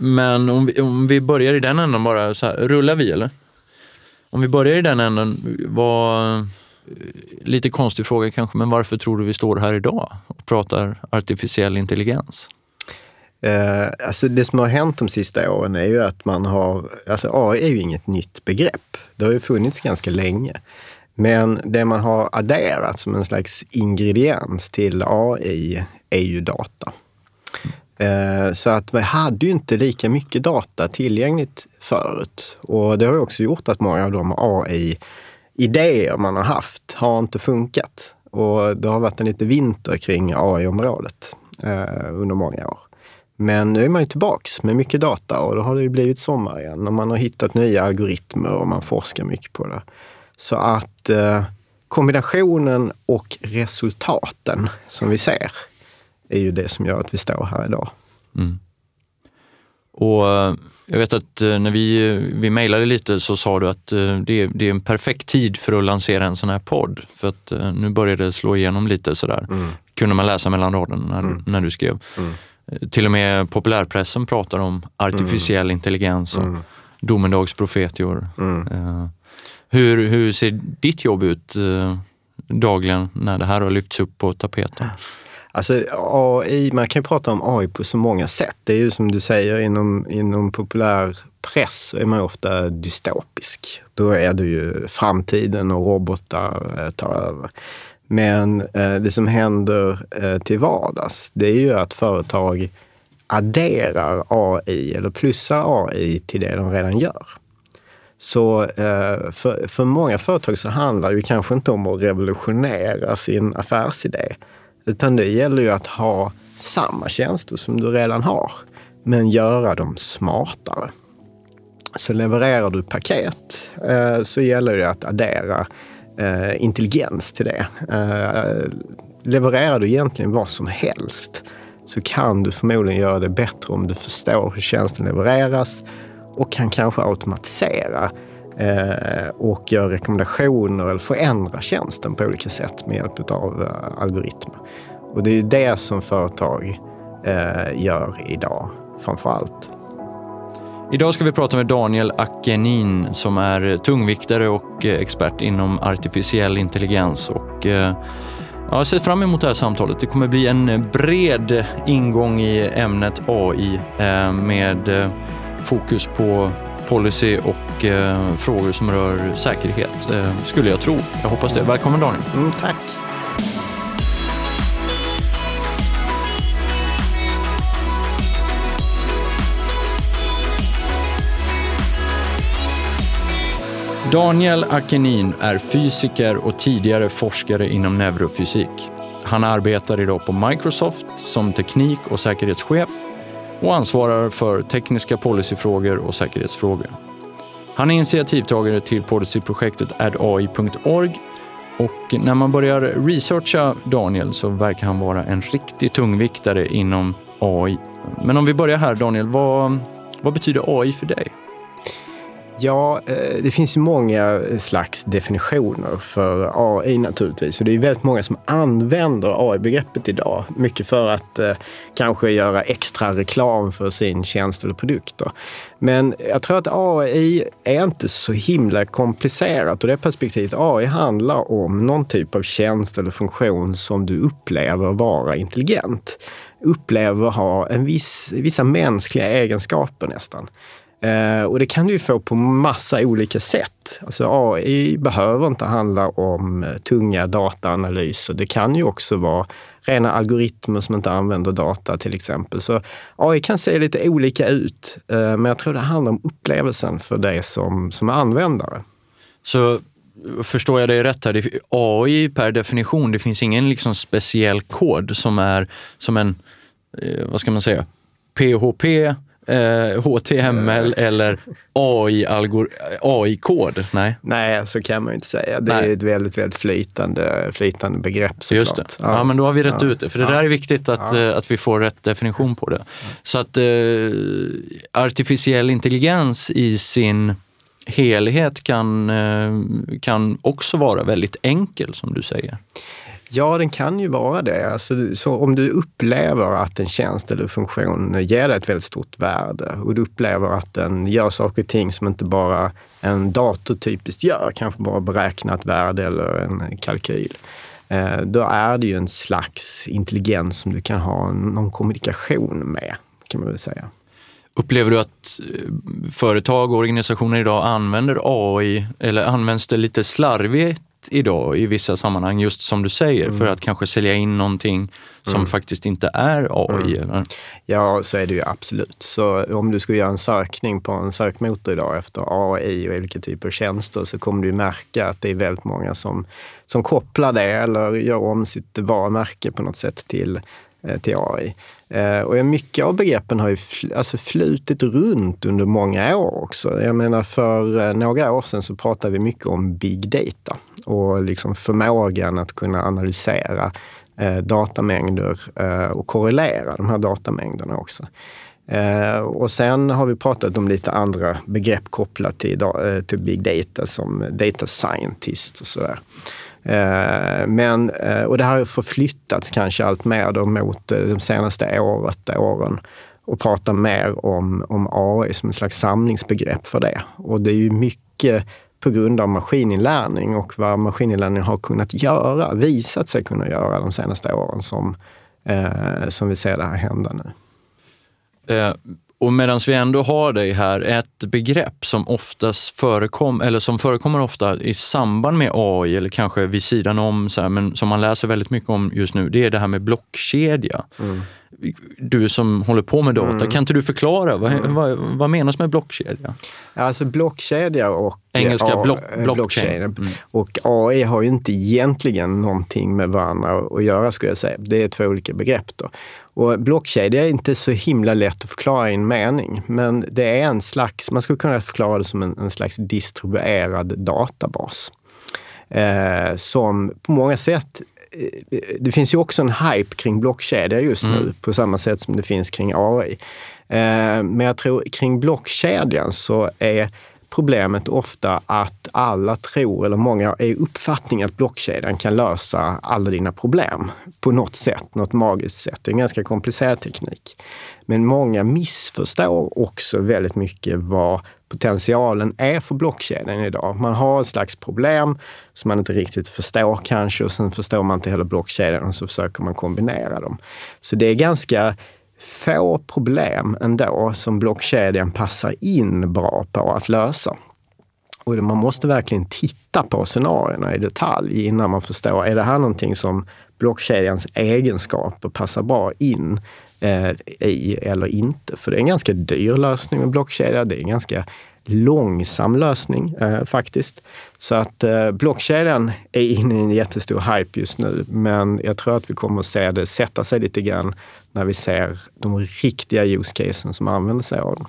Men om vi, om vi börjar i den änden bara, så här, rullar vi eller? Om vi börjar i den änden, vad, eh, lite konstig fråga kanske, men varför tror du vi står här idag och pratar artificiell intelligens? Eh, alltså det som har hänt de sista åren är ju att man har, alltså AI är ju inget nytt begrepp. Det har ju funnits ganska länge. Men det man har adderat som en slags ingrediens till AI är ju data. Eh, så att vi hade ju inte lika mycket data tillgängligt förut. Och det har ju också gjort att många av de AI-idéer man har haft har inte funkat. Och det har varit en lite vinter kring AI-området eh, under många år. Men nu är man ju tillbaks med mycket data och då har det ju blivit sommar igen och man har hittat nya algoritmer och man forskar mycket på det. Så att eh, kombinationen och resultaten som vi ser är ju det som gör att vi står här idag. Mm. Och eh, jag vet att eh, när vi, vi mejlade lite så sa du att eh, det är, det är en perfekt tid för att lansera en sån här podd. För att nu börjar det slå igenom lite sådär. Mm. Kunde man läsa mellan raderna när, mm. när du skrev. Mm. Till och med populärpressen pratar om artificiell mm. intelligens och mm. domedagsprofetior. Mm. Hur, hur ser ditt jobb ut dagligen när det här har lyfts upp på tapeten? Alltså AI, man kan ju prata om AI på så många sätt. Det är ju som du säger, inom, inom populär press så är man ofta dystopisk. Då är det ju framtiden och robotar eh, tar över. Men eh, det som händer eh, till vardags, det är ju att företag adderar AI eller plussar AI till det de redan gör. Så eh, för, för många företag så handlar det ju kanske inte om att revolutionera sin affärsidé, utan det gäller ju att ha samma tjänster som du redan har, men göra dem smartare. Så levererar du paket eh, så gäller det att addera eh, intelligens till det. Eh, levererar du egentligen vad som helst så kan du förmodligen göra det bättre om du förstår hur tjänsten levereras och kan kanske automatisera Eh, och gör rekommendationer eller förändrar tjänsten på olika sätt med hjälp av eh, algoritmer. Och det är ju det som företag eh, gör idag framför allt. Idag ska vi prata med Daniel Akenin som är tungviktare och expert inom artificiell intelligens. Och, jag ser fram emot det här samtalet. Det kommer bli en bred ingång i ämnet AI med fokus på policy och frågor som rör säkerhet, skulle jag tro. Jag hoppas det. Välkommen Daniel. Mm, tack. Daniel Akenin är fysiker och tidigare forskare inom neurofysik. Han arbetar idag på Microsoft som teknik och säkerhetschef och ansvarar för tekniska policyfrågor och säkerhetsfrågor. Han är initiativtagare till policyprojektet addai.org och när man börjar researcha Daniel så verkar han vara en riktig tungviktare inom AI. Men om vi börjar här Daniel, vad, vad betyder AI för dig? Ja, eh, det finns ju många eh, slags definitioner för AI naturligtvis. Och det är väldigt många som använder AI-begreppet idag. Mycket för att eh, kanske göra extra reklam för sin tjänst eller produkt. Då. Men jag tror att AI är inte så himla komplicerat och det perspektivet. AI handlar om någon typ av tjänst eller funktion som du upplever vara intelligent. Upplever ha en viss, vissa mänskliga egenskaper nästan. Eh, och det kan du få på massa olika sätt. Alltså AI behöver inte handla om eh, tunga dataanalyser. Det kan ju också vara rena algoritmer som inte använder data till exempel. Så AI kan se lite olika ut, eh, men jag tror det handlar om upplevelsen för dig som, som är användare. Så förstår jag dig rätt här, AI per definition, det finns ingen liksom speciell kod som är som en, eh, vad ska man säga, PHP eh, HTML eller AI-kod? Nej. Nej, så kan man ju inte säga. Det Nej. är ett väldigt, väldigt flytande, flytande begrepp såklart. Just det. Ja. ja. men då har vi rätt ja. ut det. För det ja. där är viktigt att. Eh, att vi får rätt definition på det. Så att eh, artificiell intelligens i sin helhet kan, eh, kan också vara väldigt enkel som du säger. Ja, den kan ju vara det. Alltså, så om du upplever att en tjänst eller funktion ger dig ett väldigt stort värde och du upplever att den gör saker och ting som inte bara en dator typiskt gör, kanske bara beräknat värde eller en kalkyl. Eh, då är det ju en slags intelligens som du kan ha någon kommunikation med, kan man väl säga. Upplever du att eh, företag och organisationer idag använder AI eller används det lite slarvigt idag i vissa sammanhang, just som du säger, mm. för att kanske sälja in någonting som mm. faktiskt inte är AI? Mm. Eller? Ja, så är det ju absolut. Så om du skulle göra en sökning på en sökmotor idag efter AI och olika typer av tjänster så kommer du märka att det är väldigt många som, som kopplar det eller gör om sitt varumärke på något sätt till Eh, till AI. Eh, och mycket av begreppen har ju fl alltså flutit runt under många år också. Jag menar för eh, några år sedan så pratade vi mycket om big data och liksom förmågan att kunna analysera datamängder och korrelera de här datamängderna också. och sen har vi pratat om lite andra begrepp kopplat till, till big data som data scientist och sådär. Eh, Eh, men, eh, och det här har förflyttats kanske allt mer då mot eh, de senaste året, åren och prata mer om, om AI som en slags samlingsbegrepp för det. Och det är ju mycket på grund av maskininlärning och vad maskininlärning har kunnat göra, visat sig kunna göra de senaste åren som, eh, som vi ser det här hända nu. Eh, och medan vi ändå har dig här, ett begrepp som oftast förekom, eller som förekommer ofta i samband med AI eller kanske vid sidan om, så här, men som man läser väldigt mycket om just nu, det är det här med blockkedja. Mm. Du som håller på med data, mm. kan inte du förklara vad, mm. vad, vad, menas med blockkedja? Alltså blockkedja och Engelska A, block, blockchain. Mm. Och AI har ju inte egentligen någonting med varandra att göra skulle jag säga. Det är två olika begrepp. Då. Och blockkedja är inte så himla lätt att förklara i en mening, men det är en slags, man skulle kunna förklara det som en, en slags distribuerad databas. Eh, som på många sätt eh, det finns ju också en hype kring blockkedja just nu, mm. på samma sätt som det finns kring AI. Eh, men jag tror kring blockkedjan så är problemet ofta att alla tror, eller många är uppfattning att blockkedjan kan lösa alla dina problem på något sätt, något magiskt sätt. Det är en ganska komplicerad teknik. Men många missförstår också väldigt mycket vad potentialen är för blockkedjan idag. Man har ett slags problem som man inte riktigt förstår kanske och sen förstår man inte heller blockkedjan och så försöker man kombinera dem. Så det är ganska få problem ändå som blockkedjan passar in bra på att lösa. Och man måste verkligen titta på scenarierna i detalj innan man förstår, är det här någonting som blockkedjans egenskaper passar bra in eh, i eller inte? För det är en ganska dyr lösning med blockkedja. Det är en ganska långsam lösning eh, faktiskt. Så att eh, blockkedjan är inne i en jättestor hype just nu, men jag tror att vi kommer att se det sätta sig lite grann när vi ser de riktiga use casen som använder sig av den.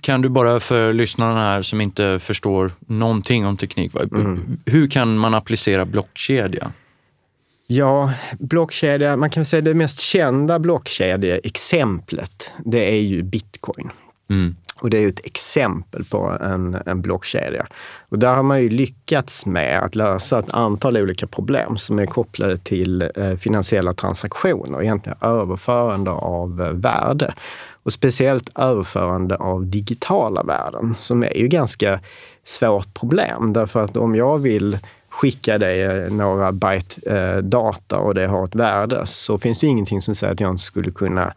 Kan du bara för lyssnarna här som inte förstår någonting om teknik, mm. hur kan man applicera blockkedja? Ja, blockkedja, man kan säga det mest kända blockkedjeexemplet, det är ju bitcoin. Mm. Och det är ju ett exempel på en, en blockkedja. Och där har man ju lyckats med att lösa ett antal olika problem som är kopplade till eh, finansiella transaktioner, egentligen överförande av eh, värde. Och speciellt överförande av digitala värden, som är ju ganska svårt problem. Därför att om jag vill skicka dig eh, några byte eh, data och det har ett värde, så finns det ingenting som säger att jag inte skulle kunna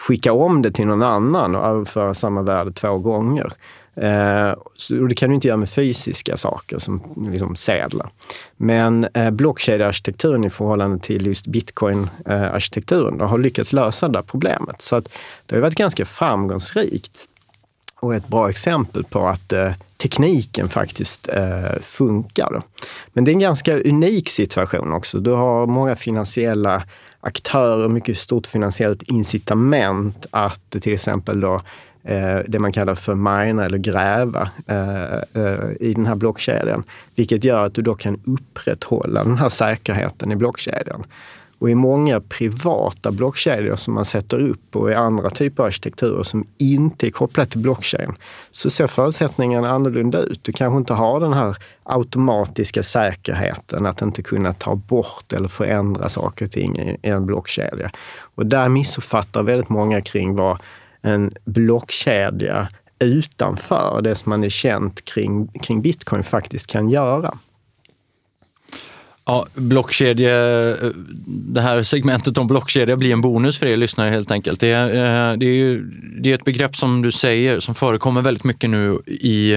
skicka om det till någon annan och överföra samma värde två gånger. Eh, så det kan du inte göra med fysiska saker som liksom sedlar. Men eh, blockkedjearkitekturen i förhållande till just bitcoin-arkitekturen har lyckats lösa det problemet. Så att det har varit ganska framgångsrikt och ett bra exempel på att eh, tekniken faktiskt eh, funkar. Då. Men det är en ganska unik situation också. Du har många finansiella aktörer, mycket stort finansiellt incitament att till exempel då eh, det man kallar för mina eller gräva eh, eh, i den här blockkedjan. Vilket gör att du då kan upprätthålla den här säkerheten i blockkedjan. Och i många privata blockkedjor som man sätter upp och i andra typer av arkitekturer som inte är kopplade till blockchain så ser förutsättningarna annorlunda ut. Du kanske inte har den här automatiska säkerheten att inte kunna ta bort eller förändra saker och ting i en blockkedja. Och där missuppfattar väldigt många kring vad en blockkedja utanför det som man är känt kring, kring bitcoin faktiskt kan göra. Ja, blockkedje, det här segmentet om blockkedja blir en bonus för er lyssnare helt enkelt. Det är, eh, det är, ju, det är ett begrepp som du säger som förekommer väldigt mycket nu i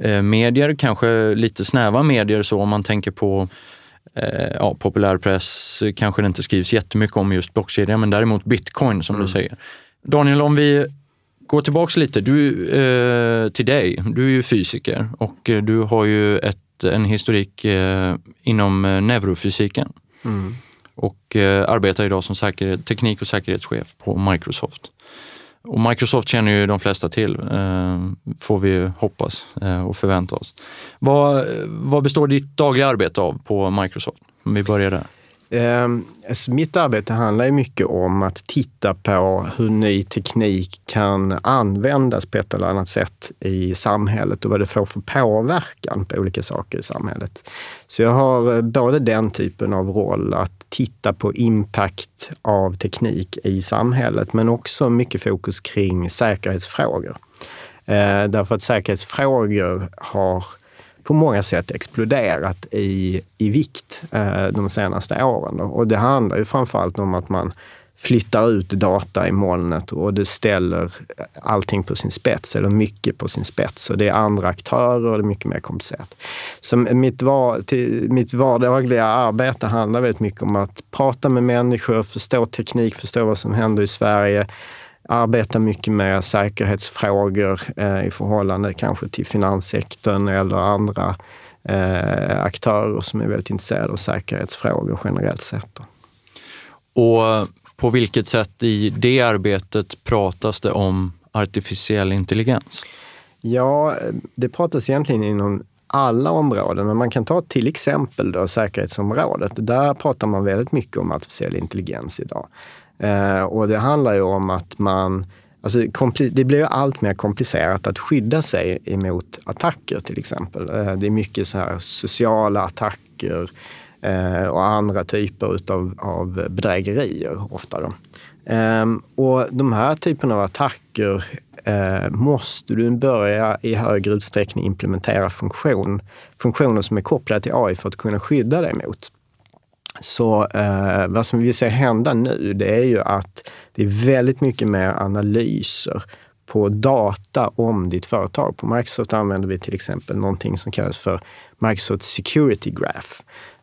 eh, medier, kanske lite snäva medier så om man tänker på eh, ja, populärpress kanske det inte skrivs jättemycket om just blockkedja, men däremot bitcoin som mm. du säger. Daniel, om vi går tillbaks lite du, eh, till dig. Du är ju fysiker och du har ju ett en historik eh, inom eh, neurofysiken. Mm. Och eh, arbetar idag som säkerhet, teknik och säkerhetschef på Microsoft. Och Microsoft känner ju de flesta till, får vi hoppas och förvänta oss. Vad, vad består ditt dagliga arbete av på Microsoft? Om vi börjar där. Alltså mitt arbete handlar ju mycket om att titta på hur ny teknik kan användas på ett eller annat sätt i samhället och vad det får för påverkan på olika saker i samhället. Så jag har eh, både den typen av roll, att titta på impact av teknik i samhället, men också mycket fokus kring säkerhetsfrågor. Eh, därför att säkerhetsfrågor har på många sätt exploderat i, i vikt eh, de senaste åren. Då. Och det handlar ju framförallt om att man flyttar ut data i molnet och det ställer allting på sin spets, eller mycket på sin spets. Och det är andra aktörer och det är mycket mer komplicerat. Så mitt, var, till, mitt vardagliga arbete handlar väldigt mycket om att prata med människor, förstå teknik, förstå vad som händer i Sverige, arbetar mycket med säkerhetsfrågor eh, i förhållande kanske till finanssektorn eller andra eh, aktörer som är väldigt intresserade av säkerhetsfrågor generellt sett. Och på vilket sätt i det arbetet pratas det om artificiell intelligens? Ja, det pratas egentligen inom alla områden, men man kan ta till exempel då säkerhetsområdet. Där pratar man väldigt mycket om artificiell intelligens idag. Eh, och det handlar ju om att man Alltså, det blir ju allt mer komplicerat att skydda sig emot attacker till exempel. Eh, det är mycket så här sociala attacker eh, och andra typer utav, av bedrägerier ofta. Då. Ehm, och de här typerna av attacker eh, måste du börja i högre utsträckning implementera funktion, funktioner som är kopplade till AI för att kunna skydda dig mot. Så eh, vad som vi ser hända nu, det är ju att det är väldigt mycket mer analyser på data om ditt företag. På Microsoft använder vi till exempel någonting som kallas för Microsoft Security Graph.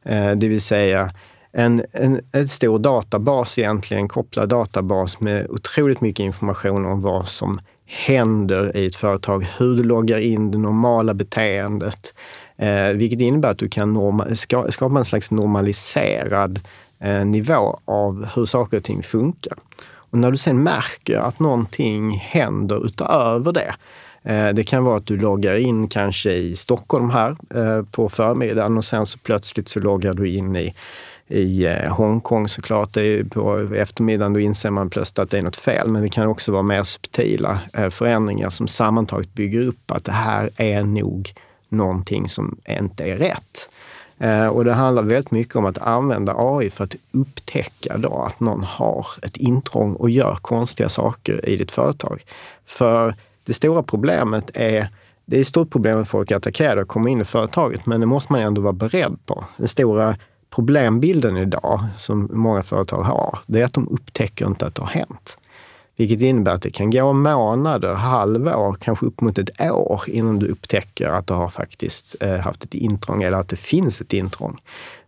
Eh, det vill säga en, en, en stor databas egentligen, kopplad databas med otroligt mycket information om vad som händer i ett företag, hur du loggar in det normala beteendet, Eh, vilket innebär att du kan ska, skapa en slags normaliserad eh, nivå av hur saker och ting funkar. Och när du sen märker att någonting händer utöver det, eh, det kan vara att du loggar in kanske i Stockholm här eh, på förmiddagen och sen så plötsligt så loggar du in i i eh, Hongkong såklart. Det är på eftermiddagen då inser man plötsligt att det är något fel. Men det kan också vara mer subtila eh, förändringar som sammantaget bygger upp att det här är nog någonting som inte är rätt. Eh, och det handlar väldigt mycket om att använda AI för att upptäcka då att någon har ett intrång och gör konstiga saker i ditt företag. För det stora problemet är det är ett stort problem att folk attackerar och kommer in i företaget, men det måste man ändå vara beredd på. Den stora problembilden idag, som många företag har, det är att de upptäcker inte att det har hänt. Vilket innebär att det kan gå månader, halvår, kanske upp mot ett år innan du upptäcker att du har faktiskt eh, haft ett intrång eller att det finns ett intrång.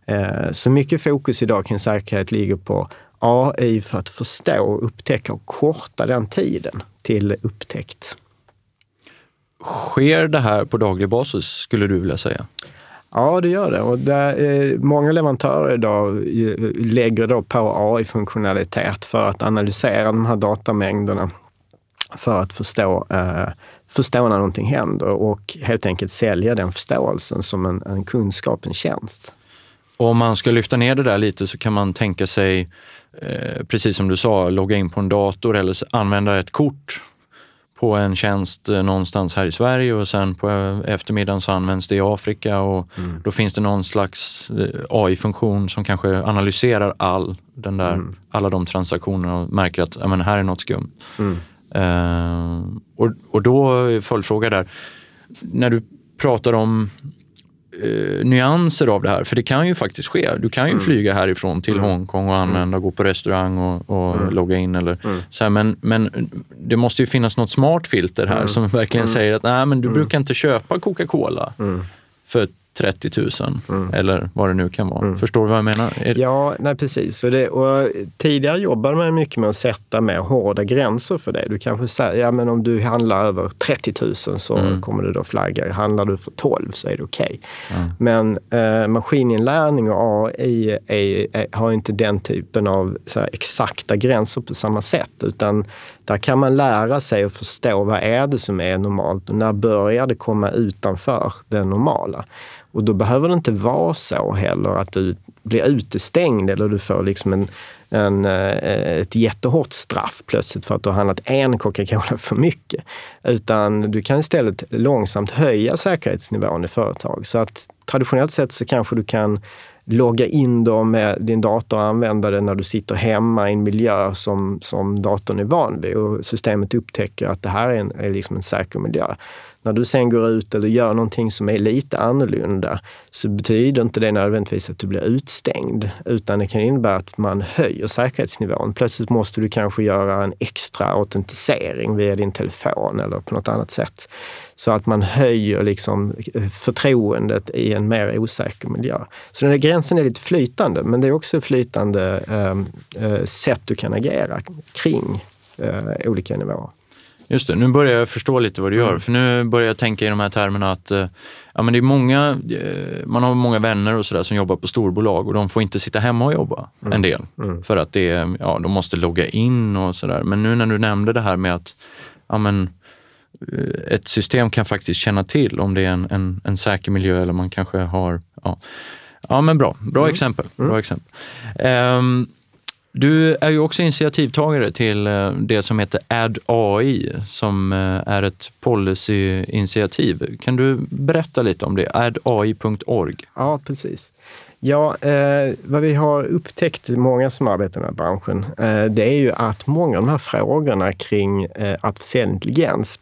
Eh, så mycket fokus idag kring säkerhet ligger på AI för att förstå, upptäcka och korta den tiden till upptäckt. Sker det här på daglig basis, skulle du vilja säga? Ja, det gör det. Och där, eh, många leverantörer idag eh, lägger då på AI-funktionalitet för att analysera de här datamängderna för att förstå, eh, förstå när någonting händer och helt enkelt sälja den förståelsen som en, en kunskap, en tjänst. Om man ska lyfta ner det där lite så kan man tänka sig, eh, precis som du sa, logga in på en dator eller använda ett kort på en tjänst eh, någonstans här i Sverige och sen på eh, eftermiddagen så används det i Afrika och mm. då finns det någon slags eh, AI-funktion som kanske analyserar all den där, mm. alla de transaktionerna och märker att men, här är något skumt. Mm. Uh, och, och då följdfråga där, när du pratar om eh, nyanser av det här. För det kan ju faktiskt ske. Du kan ju mm. flyga härifrån till mm. Hongkong och använda, mm. gå på restaurang och, och mm. logga in. Eller, mm. så här, men, men det måste ju finnas något smart filter här som verkligen säger att Nej, men du brukar inte köpa Coca-Cola för 30 000 mm. eller vad det nu kan vara. Mm. Förstår du vad jag menar? Ja, nej, precis. Och, det, och tidigare jobbade man mycket med att sätta mer hårda gränser för det. Du kanske säger, ja men om du handlar över 30 000 så mm. kommer du då flagga. Handlar du för 12 så är det okej. Okay. Men eh, maskininlärning och AI är, är, har inte den typen av här, exakta gränser på samma sätt, utan där kan man lära sig och förstå vad är det som är normalt och när börjar det komma utanför det normala. Och då behöver det inte vara så heller att du blir utestängd eller du får liksom en, en, eh, ett jättehårt straff plötsligt för att du har handlat en Coca-Cola för mycket. Utan du kan istället långsamt höja säkerhetsnivån i företag. Så att traditionellt sett så kanske du kan logga in dem med din dator och använda det när du sitter hemma i en miljö som, som datorn är van vid och systemet upptäcker att det här är, en, är liksom en säker miljö. När du sen går ut eller gör någonting som är lite annorlunda så betyder inte det nödvändigtvis att du blir utstängd, utan det kan innebära att man höjer säkerhetsnivån. Plötsligt måste du kanske göra en extra autentisering via din telefon eller på något annat sätt. Så att man höjer liksom förtroendet i en mer osäker miljö. Så den här gränsen är lite flytande, men det är också flytande eh, eh, sätt du kan agera kring eh, olika nivåer. Just det, nu börjar jag förstå lite vad du gör. Mm. För nu börjar jag tänka i de här termerna att eh, ja, men det är många, eh, man har många vänner och sådär som jobbar på storbolag och de får inte sitta hemma och jobba mm. en del. Mm. För att det, ja, de måste logga in och sådär. Men nu när du nämnde det här med att ja, men, eh, ett system kan faktiskt känna till om det är en, en, en säker miljö eller man kanske har... Ja, ja men bra, bra mm. exempel. Bra mm. exempel. Um, du är ju också initiativtagare till eh, det som heter Add AI som eh, är ett policyinitiativ. Kan du berätta lite om det? addai.org. Ja, precis. Ja, eh, vad vi har upptäckt, många som arbetar i den här branschen, eh, det är ju att många av de här frågorna kring eh, artificiell intelligens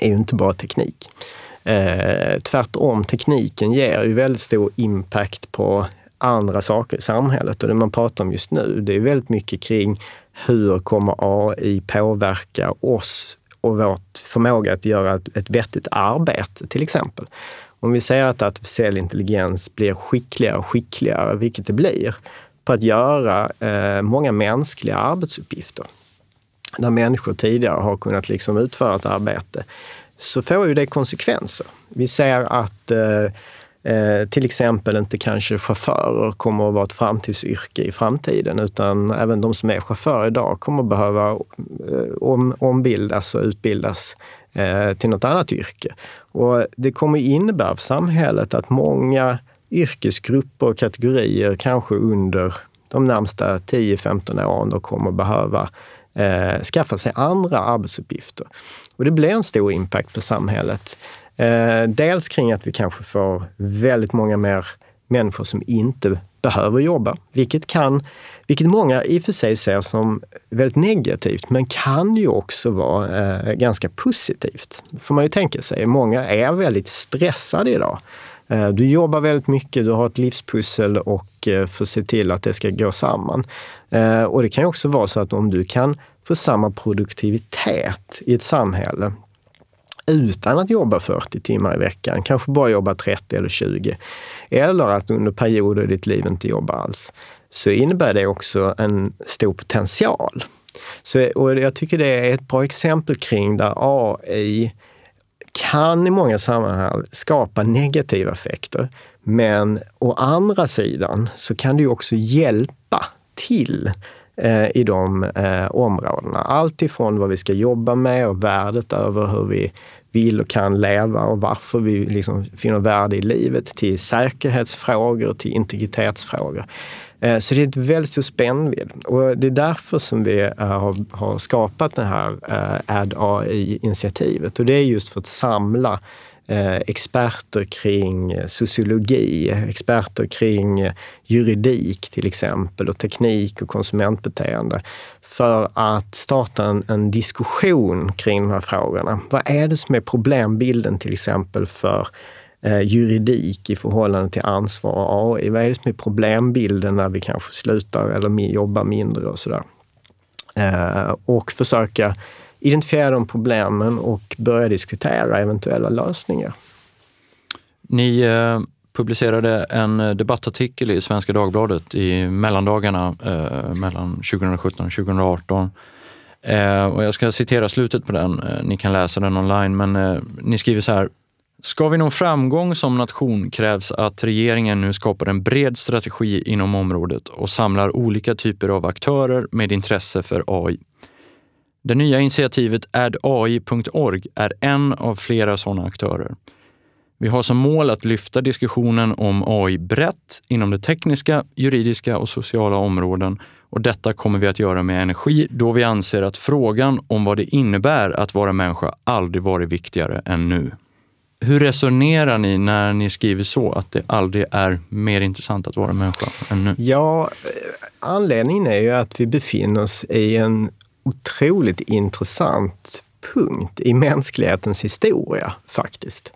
är ju inte bara teknik. Eh, tvärtom, tekniken ger ju väldigt stor impact på andra saker i samhället. Och det man pratar om just nu, det är väldigt mycket kring hur kommer AI påverka oss och vår förmåga att göra ett, ett vettigt arbete, till exempel. Om vi säger att artificiell intelligens blir skickligare och skickligare, vilket det blir, på att göra eh, många mänskliga arbetsuppgifter, där människor tidigare har kunnat liksom utföra ett arbete, så får ju det konsekvenser. Vi ser att eh, Eh, till exempel inte kanske chaufförer kommer att vara ett framtidsyrke i framtiden, utan även de som är chaufförer idag kommer att behöva eh, om, ombildas och utbildas eh, till något annat yrke. Och det kommer innebära för samhället att många yrkesgrupper och kategorier, kanske under de närmsta 10-15 åren, då kommer behöva eh, skaffa sig andra arbetsuppgifter. Och det blir en stor impact på samhället. Eh, dels kring att vi kanske får väldigt många mer människor som inte behöver jobba, vilket kan, vilket många i och för sig ser som väldigt negativt, men kan ju också vara eh, ganska positivt. får man ju tänka sig. Många är väldigt stressade idag. Eh, du jobbar väldigt mycket, du har ett livspussel och eh, får se till att det ska gå samman. Eh, och det kan ju också vara så att om du kan få samma produktivitet i ett samhälle utan att jobba 40 timmar i veckan, kanske bara jobba 30 eller 20, eller att under perioder i ditt liv inte jobba alls, så innebär det också en stor potential. Så, och jag tycker det är ett bra exempel kring där AI kan i många sammanhang skapa negativa effekter. Men å andra sidan så kan det ju också hjälpa till eh, i de eh, områdena. Allt ifrån vad vi ska jobba med och värdet över hur vi vill och kan leva och varför vi liksom finner värde i livet, till säkerhetsfrågor, till integritetsfrågor. Eh, så det är ett väldigt stor spännvidd och det är därför som vi eh, har, skapat det här eh, Add AI-initiativet och det är just för att samla Eh, experter kring eh, sociologi, experter kring eh, juridik till exempel och teknik och konsumentbeteende för att starta en, en, diskussion kring de här frågorna. Vad är det som är problembilden till exempel för eh, juridik i förhållande till ansvar och AI? Vad är det som är problembilden när vi kanske slutar eller jobbar mindre och sådär? Eh, och försöka identifiera de problemen och börja diskutera eventuella lösningar. Ni eh, publicerade en eh, debattartikel i Svenska Dagbladet i mellandagarna eh, mellan 2017 och 2018. Eh, och jag ska citera slutet på den. Eh, ni kan läsa den online, men eh, ni skriver så här. Ska vi nå framgång som nation krävs att regeringen nu skapar en bred strategi inom området och samlar olika typer av aktörer med intresse för AI. Det nya initiativet addai.org är en av flera sådana aktörer. Vi har som mål att lyfta diskussionen om AI brett inom det tekniska, juridiska och sociala områden och detta kommer vi att göra med energi då vi anser att frågan om vad det innebär att vara människa aldrig varit viktigare än nu. Hur resonerar ni när ni skriver så, att det aldrig är mer intressant att vara människa än nu? Ja, anledningen är ju att vi befinner oss i en otroligt intressant punkt i mänsklighetens historia faktiskt.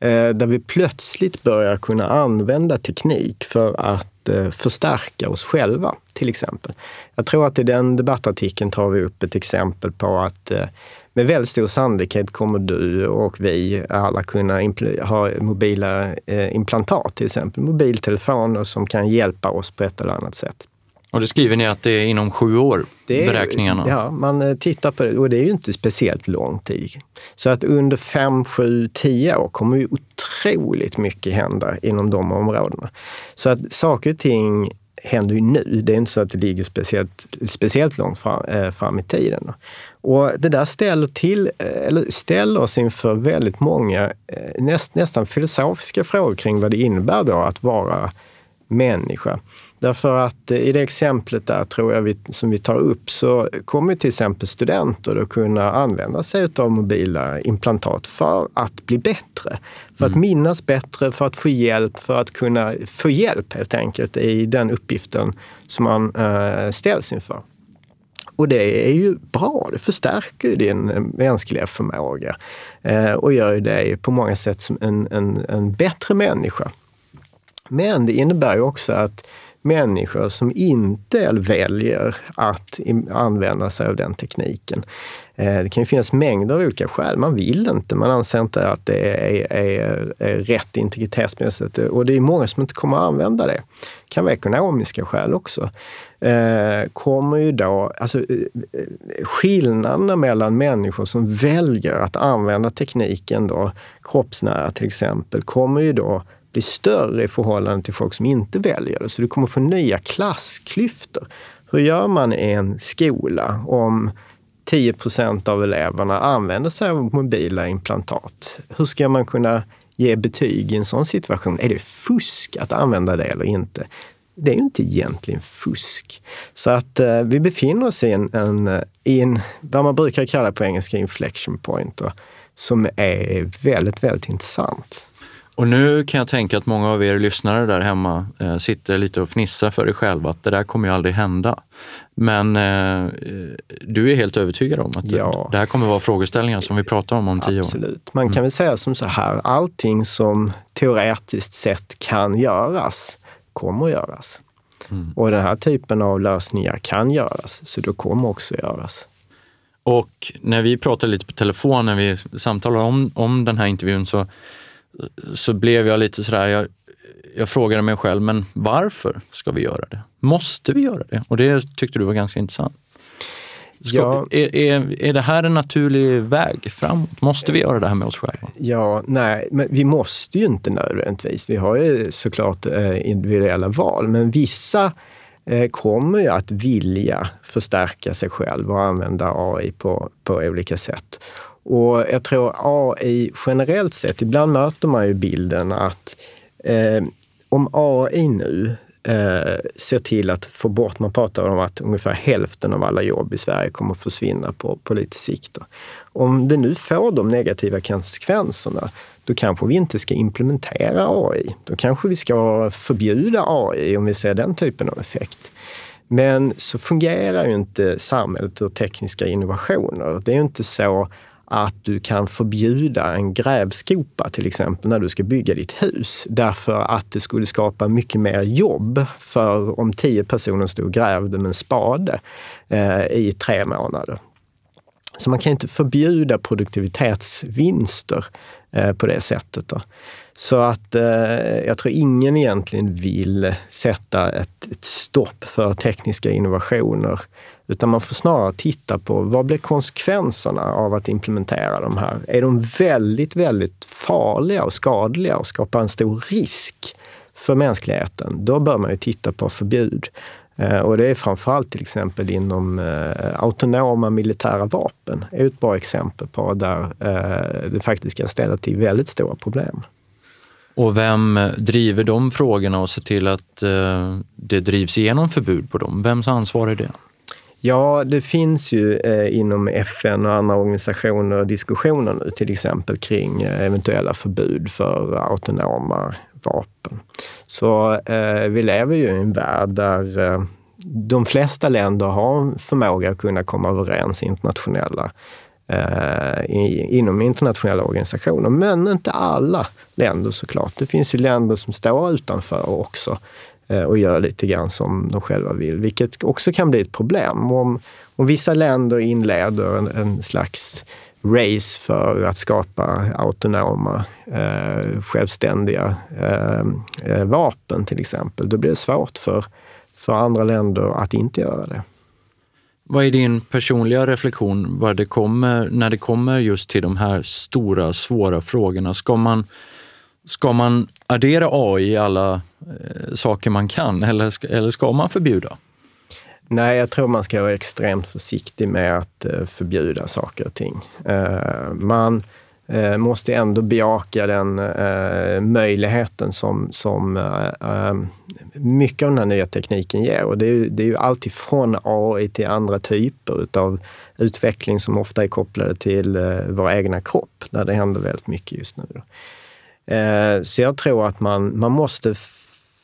Eh, där vi plötsligt börjar kunna använda teknik för att eh, förstärka oss själva, till exempel. Jag tror att i den debattartikeln tar vi upp ett exempel på att eh, med väldigt stor sannolikhet kommer du och vi alla kunna ha mobila implantat, till exempel mobiltelefoner som kan hjälpa oss på ett eller annat sätt. Och det skriver ni att det är inom sju år, det är, beräkningarna? Ja, man eh, tittar på det och det är ju inte speciellt lång tid. Så att under fem, sju, tio år kommer ju otroligt mycket hända inom de områdena. Så att saker och ting händer ju nu. Det är inte så att det ligger speciellt, speciellt långt fram, eh, fram i tiden. Och det där ställer, till, eh, eller ställer oss inför väldigt många näst, nästan filosofiska frågor kring vad det innebär då att vara människa. Därför att eh, i det exemplet där tror jag vi, som vi tar upp så kommer till exempel studenter att kunna använda sig av mobila implantat för att bli bättre. För mm. att minnas bättre, för att få hjälp, för att kunna få hjälp helt enkelt i den uppgiften som man äh, ställs inför. Och det är ju bra, det förstärker din mänskliga förmåga eh, och gör dig på många sätt som en, en, en bättre människa. Men det innebär ju också att människor som inte väljer att använda sig av den tekniken. Eh, det kan ju finnas mängder av olika skäl. Man vill inte, man anser inte att det är, är, är rätt integritetsmässigt och det är många som inte kommer att använda det. Det kan vara ekonomiska skäl också. Eh, kommer ju då, alltså eh, skillnaderna mellan människor som väljer att använda tekniken då, kroppsnära till exempel, kommer ju då blir större i förhållande till folk som inte väljer det. Så du kommer få nya klassklyftor. Hur gör man i en skola om 10 procent av eleverna använder sig av mobila implantat? Hur ska man kunna ge betyg i en sån situation? Är det fusk att använda det eller inte? Det är ju inte egentligen fusk. Så att eh, vi befinner oss i en, en, eh, i en, vad man brukar kalla på engelska inflection point, då, som är väldigt, väldigt intressant. Och nu kan jag tänka att många av er lyssnare där hemma eh, sitter lite och fnissar för er själva att det där kommer ju aldrig hända. Men eh, du är helt övertygad om att ja. det här kommer vara frågeställningar som vi pratar om om tio år? Absolut. Man kan mm. väl säga som så här, allting som teoretiskt sett kan göras, kommer att göras. Mm. Och den här typen av lösningar kan göras, så det kommer också göras. Och när vi pratade lite på telefon, när vi samtalade om, om den här intervjun, så så blev jag lite sådär, jag, jag frågade mig själv, men varför ska vi göra det? Måste vi göra det? Och det tyckte du var ganska intressant. Ska, ja. är, är, är det här en naturlig väg framåt? Måste vi göra det här med oss själva? Ja, nej, men vi måste ju inte nödvändigtvis. Vi har ju såklart eh, individuella val, men vissa eh, kommer ju att vilja förstärka sig själv och använda AI på, på olika sätt. Och jag tror AI generellt sett, ibland möter man ju bilden att eh, om AI nu eh, ser till att få bort, man pratar om att ungefär hälften av alla jobb i Sverige kommer att försvinna på, på lite sikt. Om det nu får de negativa konsekvenserna, då kanske vi inte ska implementera AI. Då kanske vi ska förbjuda AI om vi ser den typen av effekt. Men så fungerar ju inte samhället och tekniska innovationer. Det är ju inte så att du kan förbjuda en grävskopa till exempel när du ska bygga ditt hus. Därför att det skulle skapa mycket mer jobb för om tio personer stod och grävde med en spade eh, i tre månader. Så man kan inte förbjuda produktivitetsvinster eh, på det sättet. Då. Så att eh, jag tror ingen egentligen vill sätta ett, ett, stopp för tekniska innovationer. Utan man får snarare titta på vad blir konsekvenserna av att implementera de här? Är de väldigt, väldigt farliga och skadliga och skapar en stor risk för mänskligheten? Då bör man ju titta på förbud. Eh, och det är framförallt till exempel inom eh, autonoma militära vapen. är ett bra exempel på där eh, det faktiskt kan ställa till väldigt stora problem. Och vem driver de frågorna och ser till att eh, det drivs igenom förbud på dem? Vems ansvar är det? Ja, det finns ju eh, inom FN och andra organisationer diskussioner nu till exempel kring eh, eventuella förbud för autonoma vapen. Så eh, vi lever ju i en värld där eh, de flesta länder har förmåga att kunna komma överens internationella eh, inom internationella organisationer. Men inte alla länder såklart. Det finns ju länder som står utanför också Eh, och gör lite grann som de själva vill, vilket också kan bli ett problem. Om, om vissa länder inleder en, en slags race för att skapa autonoma, eh, självständiga eh, eh, vapen till exempel, då blir det svårt för, för andra länder att inte göra det. Vad är din personliga reflektion vad det kommer, när det kommer just till de här stora, svåra frågorna? Ska man, ska man addera AI i alla eh, saker man kan eller ska, eller ska man förbjuda? Nej, jag tror man ska vara extremt försiktig med att eh, förbjuda saker och ting. Eh, man eh, måste ändå bejaka den eh, möjligheten som, som eh, eh, mycket av den här nya tekniken ger. Och det är, det är ju allt ifrån AI till andra typer av utveckling som ofta är kopplade till vår egna kropp, där det händer väldigt mycket just nu. Eh, så jag tror att man, man måste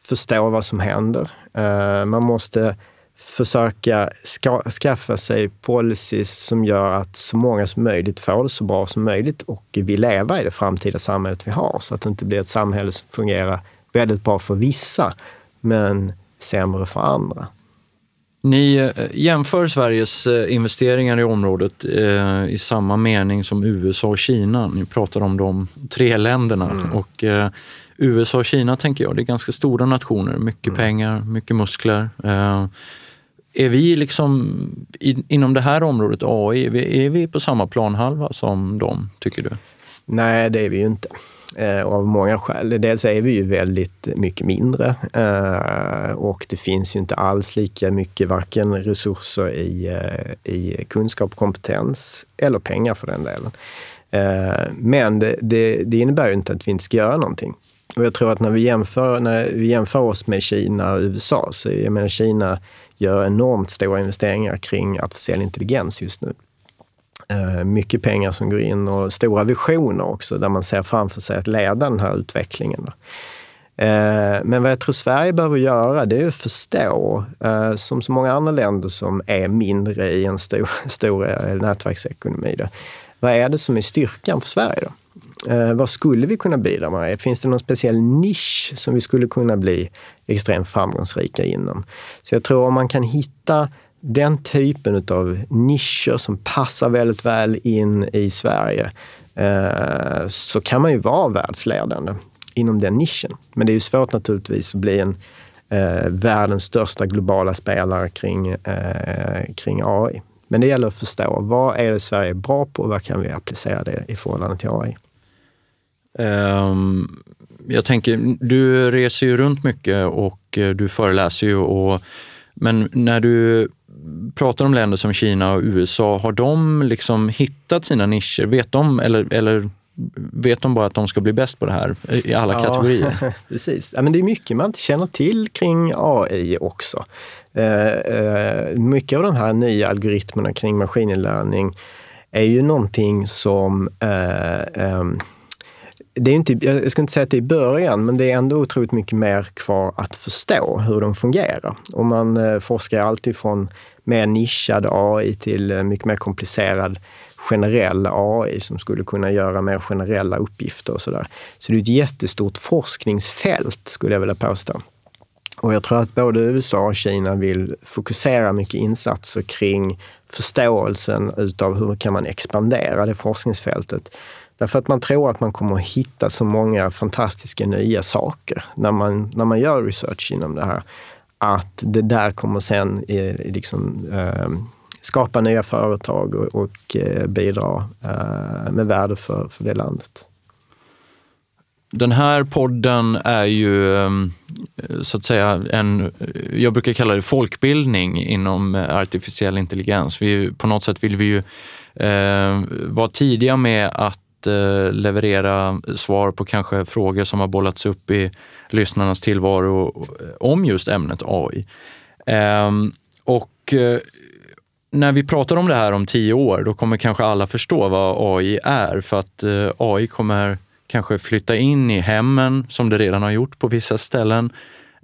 förstå vad som händer. Eh, man måste försöka ska, skaffa sig policies som gör att så många som möjligt får det så bra som möjligt och vill leva i det framtida samhället vi har. Så att det inte blir ett samhälle som fungerar väldigt bra för vissa, men sämre för andra. Ni eh, jämför Sveriges eh, investeringar i området eh, i samma mening som USA och Kina. Ni pratar om de tre länderna. Mm. Och, eh, USA och Kina tänker jag, det är ganska stora nationer. Mycket mm. pengar, mycket muskler. Eh, är vi liksom inom det här området AI, är vi, är vi på samma planhalva som dem, tycker du? Nej, det är vi ju inte. Eh, av många skäl. Dels är vi ju väldigt mycket mindre eh, och det finns ju inte alls lika mycket varken resurser i, eh, i kunskap, kompetens eller pengar för den delen. Eh, men det, det, det, innebär ju inte att vi inte ska göra någonting. Och jag tror att när vi jämför, när vi jämför oss med Kina och USA, så jag menar Kina gör enormt stora investeringar kring artificiell intelligens just nu. Eh, mycket pengar som går in och stora visioner också där man ser framför sig att leda den här utvecklingen. Eh, men vad jag tror Sverige behöver göra det är att förstå, eh, som så många andra länder som är mindre i en stor, stor nätverksekonomi, då, vad är det som är styrkan för Sverige? Då? Vad skulle vi kunna bidra med? Finns det någon speciell nisch som vi skulle kunna bli extremt framgångsrika inom? Så jag tror om man kan hitta den typen av nischer som passar väldigt väl in i Sverige eh, så kan man ju vara världsledande inom den nischen. Men det är ju svårt naturligtvis att bli en eh, världens största globala spelare kring, eh, kring AI. Men det gäller att förstå vad är det Sverige är bra på och vad kan vi applicera det i förhållande till AI? Um, ehm, jag tänker, du reser ju runt mycket och eh, du föreläser ju. Och, men när du pratar om länder som Kina och USA, har de liksom hittat sina nischer? Vet de, eller, eller vet de bara att de ska bli bäst på det här i alla ja, kategorier? Precis. Ja, men det är mycket man inte känner till kring AI också. Eh, eh, mycket av de här nya algoritmerna kring maskininlärning är ju någonting som eh, eh, det är inte, jag ska inte säga att det är början, men det är ändå otroligt mycket mer kvar att förstå hur de fungerar. Och man eh, forskar alltid från mer nischad AI till eh, mycket mer komplicerad generell AI som skulle kunna göra mer generella uppgifter och sådär. Så det är ett jättestort forskningsfält skulle jag vilja påstå. Och jag tror att både USA och Kina vill fokusera mycket insatser kring förståelsen utav hur kan man expandera det forskningsfältet. Därför att man tror att man kommer att hitta så många fantastiska nya saker när man, när man gör research inom det här. Att det där kommer sen eh, liksom, eh, skapa nya företag och, och eh, bidra eh, med värde för, för det landet. Den här podden är ju eh, så att säga en, jag brukar kalla det folkbildning inom eh, artificiell intelligens. Vi, på något sätt vill vi ju eh, vara tidiga med att eh, leverera svar på kanske frågor som har bollats upp i lyssnarnas tillvaro eh, om just ämnet AI. Eh, och eh, när vi pratar om det här om tio år, då kommer kanske alla förstå vad AI är för att eh, AI kommer kanske flytta in i hemmen som det redan har gjort på vissa ställen,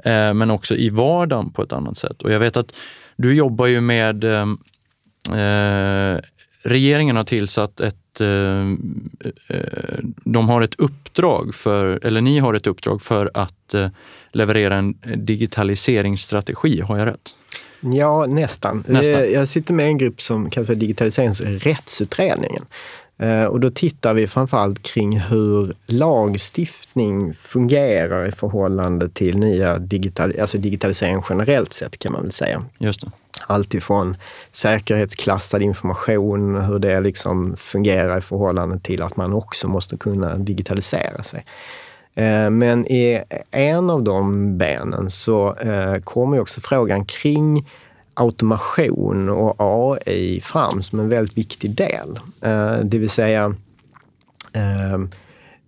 eh, men också i vardagen på ett annat sätt. Och jag vet att du jobbar ju med eh, eh regeringen har tillsatt ett eh, de har ett uppdrag för, eller ni har ett uppdrag för att leverera en digitaliseringsstrategi. Har jag rätt? Ja, nästan. nästan. Jag sitter med en grupp som kallas för Digitaliseringsrättsutredningen. Eh, och då tittar vi framförallt kring hur lagstiftning fungerar i förhållande till nya digital, alltså digitalisering generellt sett kan man väl säga. Just det. Allt ifrån säkerhetsklassad information, hur det liksom fungerar i förhållande till att man också måste kunna digitalisera sig. Eh, men i en av de benen så eh, kommer också frågan kring automation och AI fram som en väldigt viktig del. Eh, det vill säga,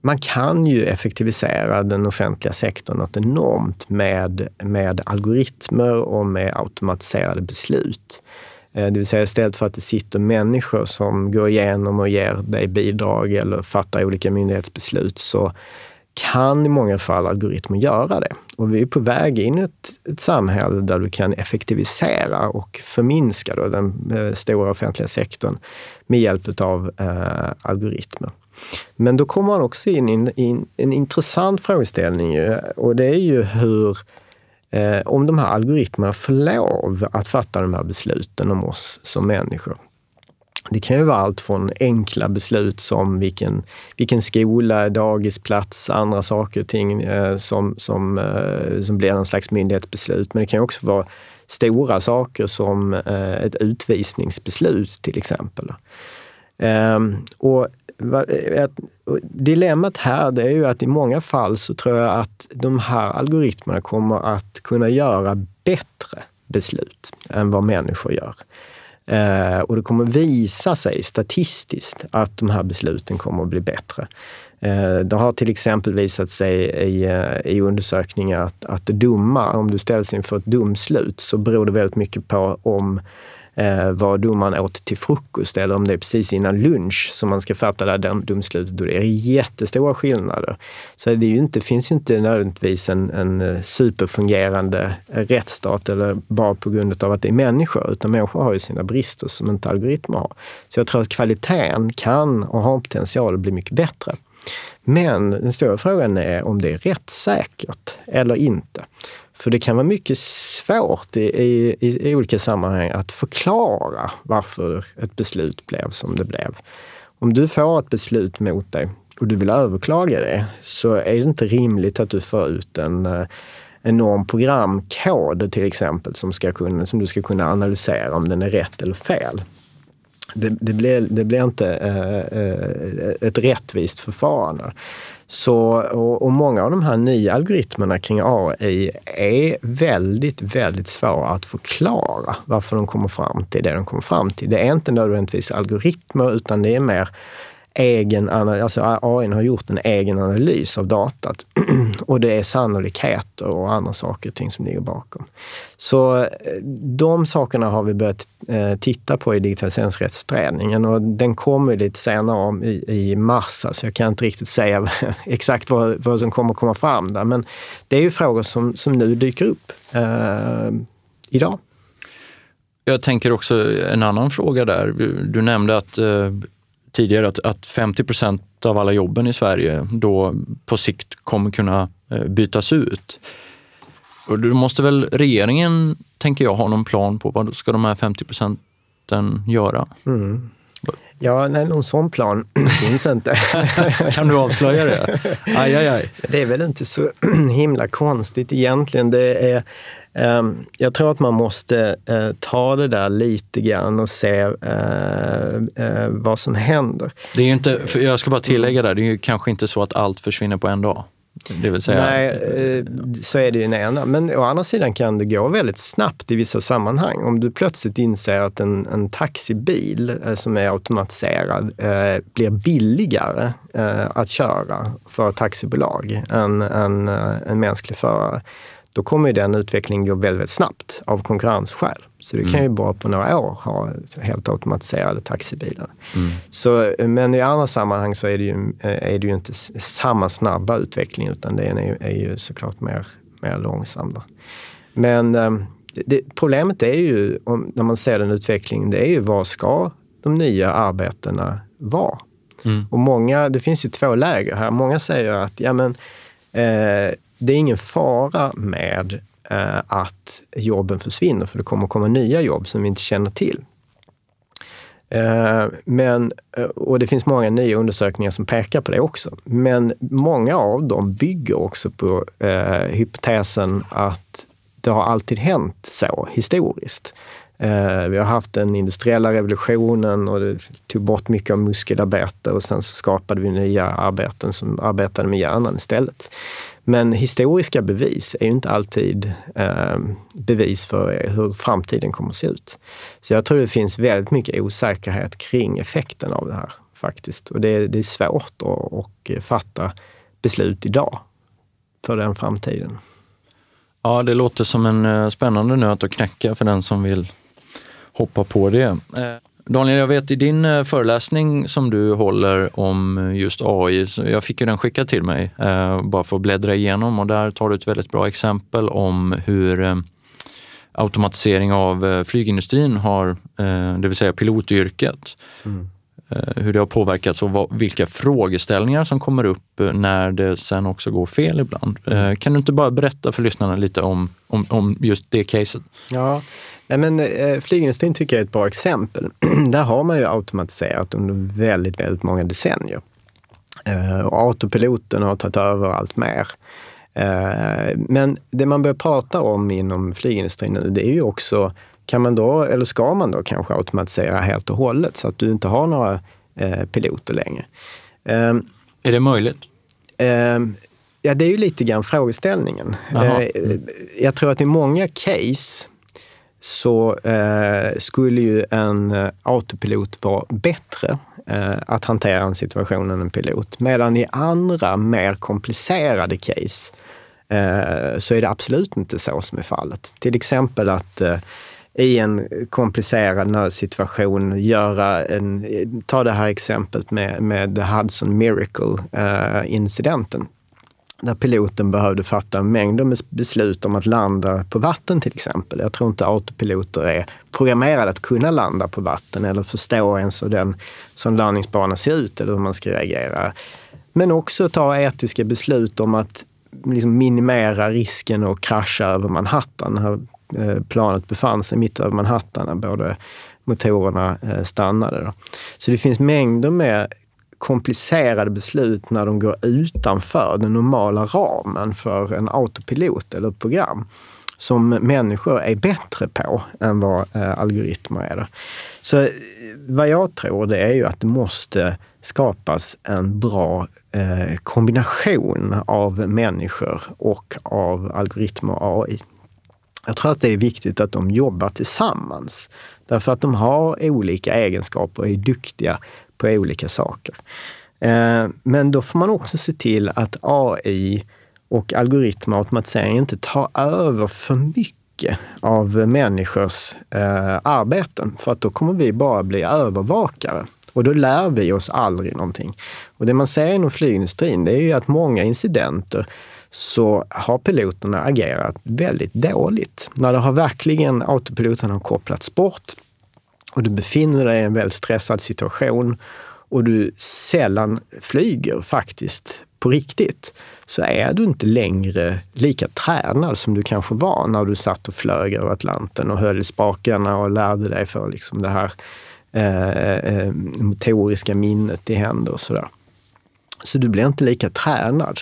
man kan ju effektivisera den offentliga sektorn något enormt med, med algoritmer och med automatiserade beslut. Eh, det vill säga istället för att det sitter människor som går igenom och ger dig bidrag eller fattar olika myndighetsbeslut så kan i många fall algoritmer göra det. Och vi är på väg in i ett, ett samhälle där du kan effektivisera och förminska då den eh, stora offentliga sektorn med hjälp av eh, algoritmer. Men då kommer man också in i en, in, en intressant frågeställning ju, och det är ju hur eh, om de här algoritmerna får lov att fatta de här besluten om oss som människor. Det kan ju vara allt från enkla beslut som vilken, vilken skola, dagisplats, andra saker och ting eh, som, som, eh, som blir någon slags myndighetsbeslut. Men det kan också vara stora saker som eh, ett utvisningsbeslut till exempel. Ehm, eh, och Dilemmat här det är ju att i många fall så tror jag att de här algoritmerna kommer att kunna göra bättre beslut än vad människor gör. Eh, och det kommer visa sig statistiskt att de här besluten kommer att bli bättre. Eh, det har till exempel visat sig i, eh, i undersökningar att, att det dumma, om du ställs inför ett domslut, så beror det väldigt mycket på om eh, vad domaren åt till frukost eller om det är precis innan lunch som man ska fatta det här domslutet. Och det är jättestora skillnader. Så det är ju inte, finns ju inte nödvändigtvis en, en eh, superfungerande eh, rättsstat eller bara på grund av att det är människor, utan människor har ju sina brister som inte algoritmer har. Så jag tror att kvaliteten kan och har potential att bli mycket bättre. Men den stora frågan är om det är rättssäkert eller inte. För det kan vara mycket svårt i, i, i, olika sammanhang att förklara varför ett beslut blev som det blev. Om du får ett beslut mot dig och du vill överklaga det så är det inte rimligt att du får ut en eh, enorm programkod till exempel som, ska kunna, som du ska kunna analysera om den är rätt eller fel. det, det, blir, det blir inte eh, eh ett rättvist förfarande. Så, och, och, många av de här nya algoritmerna kring AI är väldigt, väldigt svåra att förklara varför de kommer fram till det de kommer fram till. Det är inte nödvändigtvis algoritmer utan det är mer egen, alltså AI har gjort en egen analys av datat och det är sannolikheter och andra saker och ting som ligger bakom. Så eh, de sakerna har vi börjat eh, titta på i digitaliseringsrättsutredningen och den kommer lite senare om i, i mars, alltså jag kan inte riktigt säga exakt vad, vad som kommer komma fram där, men det är ju frågor som, som nu dyker upp eh, idag. Jag tänker också en annan fråga där. Du nämnde att eh, tidigare att, att 50 procent av alla jobben i Sverige då på sikt kommer kunna eh, bytas ut. Och då måste väl regeringen, tänker jag, ha någon plan på vad ska de här 50 procenten göra? Mm. Ja, nej, någon sån plan finns inte. kan du avslöja det? Aj, aj, aj. Det är väl inte så himla konstigt egentligen. Det är jag tror att man måste eh, ta det där lite grann och se eh, eh, vad som händer. Det är inte, jag ska bara tillägga där, det är ju kanske inte så att allt försvinner på en dag. Det vill säga... Nej, så är det ju den ena. Men å andra sidan kan det gå väldigt snabbt i vissa sammanhang. Om du plötsligt inser att en, en taxibil som är automatiserad eh, blir billigare eh, att köra för taxibolag än en, en mänsklig förare då kommer den utvecklingen gå väldigt snabbt av konkurrensskäl. Så det kan mm. ju bara på några år ha helt automatiserade taxibilar. Mm. Så, men i andra sammanhang så är det, ju, eh, är det ju inte samma snabba utveckling utan den är, är ju såklart mer, mer långsam. Då. Men ehm, det, problemet är ju, om, när man ser den utvecklingen, det är ju vad ska de nya arbetena vara? Mm. Och många, det finns ju två läger här. Många säger att ja, men, eh, det är ingen fara med eh, att jobben försvinner, för det kommer komma nya jobb som vi inte känner till. Eh, men, eh, och det finns många nya undersökningar som pekar på det också. Men många av dem bygger också på eh, hypotesen att det har alltid hänt så historiskt. Eh, vi har haft den industriella revolutionen och det tog bort mycket av muskelarbete och sen så skapade vi nya arbeten som arbetade med hjärnan istället. Men historiska bevis är ju inte alltid eh, bevis för eh, hur framtiden kommer att se ut. Så jag tror det finns väldigt mycket osäkerhet kring effekten av det här faktiskt. Och det, är, det är svårt att och eh, fatta beslut idag för den framtiden. Ja, det låter som en eh, spännande nöt att knäcka för den som vill hoppa på det. Daniel, jag vet i din eh, föreläsning som du håller om eh, just AI, jag fick ju den skickad till mig eh, bara för att bläddra igenom och där tar du ett väldigt bra exempel om hur automatisering av flygindustrin har, det vill säga pilotyrket, mm hur det har påverkats och vad, vilka frågeställningar som kommer upp när det sen också går fel ibland. Mm. Kan du inte bara berätta för lyssnarna lite om, om, om just det caset? Ja, Nej, men, eh, flygindustrin tycker jag är ett bra exempel. Där har man ju automatiserat under väldigt, väldigt många decennier. Eh, och autopiloten har tagit över allt mer. Eh, men det man börjar prata om inom flygindustrin nu, det är ju också, kan man då, eller ska man då kanske automatisera helt och hållet så att du inte har några eh, piloter längre? Eh, är det möjligt? Eh, ja, det är ju lite grann frågeställningen. Eh, jag tror att i många case så eh, skulle ju en eh, autopilot vara bättre att hantera en situation än en pilot. Medan i andra mer komplicerade case så är det absolut inte så som är fallet. Till exempel att i en komplicerad nödsituation göra en, ta det här exemplet med, med The Hudson Miracle-incidenten. Eh, uh, där piloten behövde fatta mängder med beslut om att landa på vatten till exempel. Jag tror inte autopiloter är programmerade att kunna landa på vatten eller förstå ens hur den som landningsbana ser ut eller hur man ska reagera. Men också ta etiska beslut om att liksom minimera risken att krascha över Manhattan. Eh, planet befann sig mitt över Manhattan när både motorerna eh, stannade. stannade. Så det finns mängder med komplicerade beslut när de går utanför den normala ramen för en autopilot eller ett program som människor är bättre på än vad eh, algoritmer är. Så eh, vad jag tror det är ju att det måste skapas en bra eh, kombination av människor och av algoritmer och AI. Jag tror att det är viktigt att de jobbar tillsammans. Därför att de har olika egenskaper och är duktiga på olika saker. Eh, men då får man också se till att AI och algoritmer och automatisering inte tar över för mycket av människors eh, arbeten. För att då kommer vi bara bli övervakare. Och då lär vi oss aldrig någonting. Och det man ser inom flygindustrin, det är ju att många incidenter så har piloterna agerat väldigt dåligt. När det har verkligen autopiloten har kopplats bort och du befinner dig i en väldigt stressad situation och du sällan flyger faktiskt på riktigt, så är du inte längre lika tränad som du kanske var när du satt och flög över Atlanten och höll i spakarna och lärde dig för liksom det här eh, eh motoriska minnet i händer och sådär. Så du blir inte lika tränad.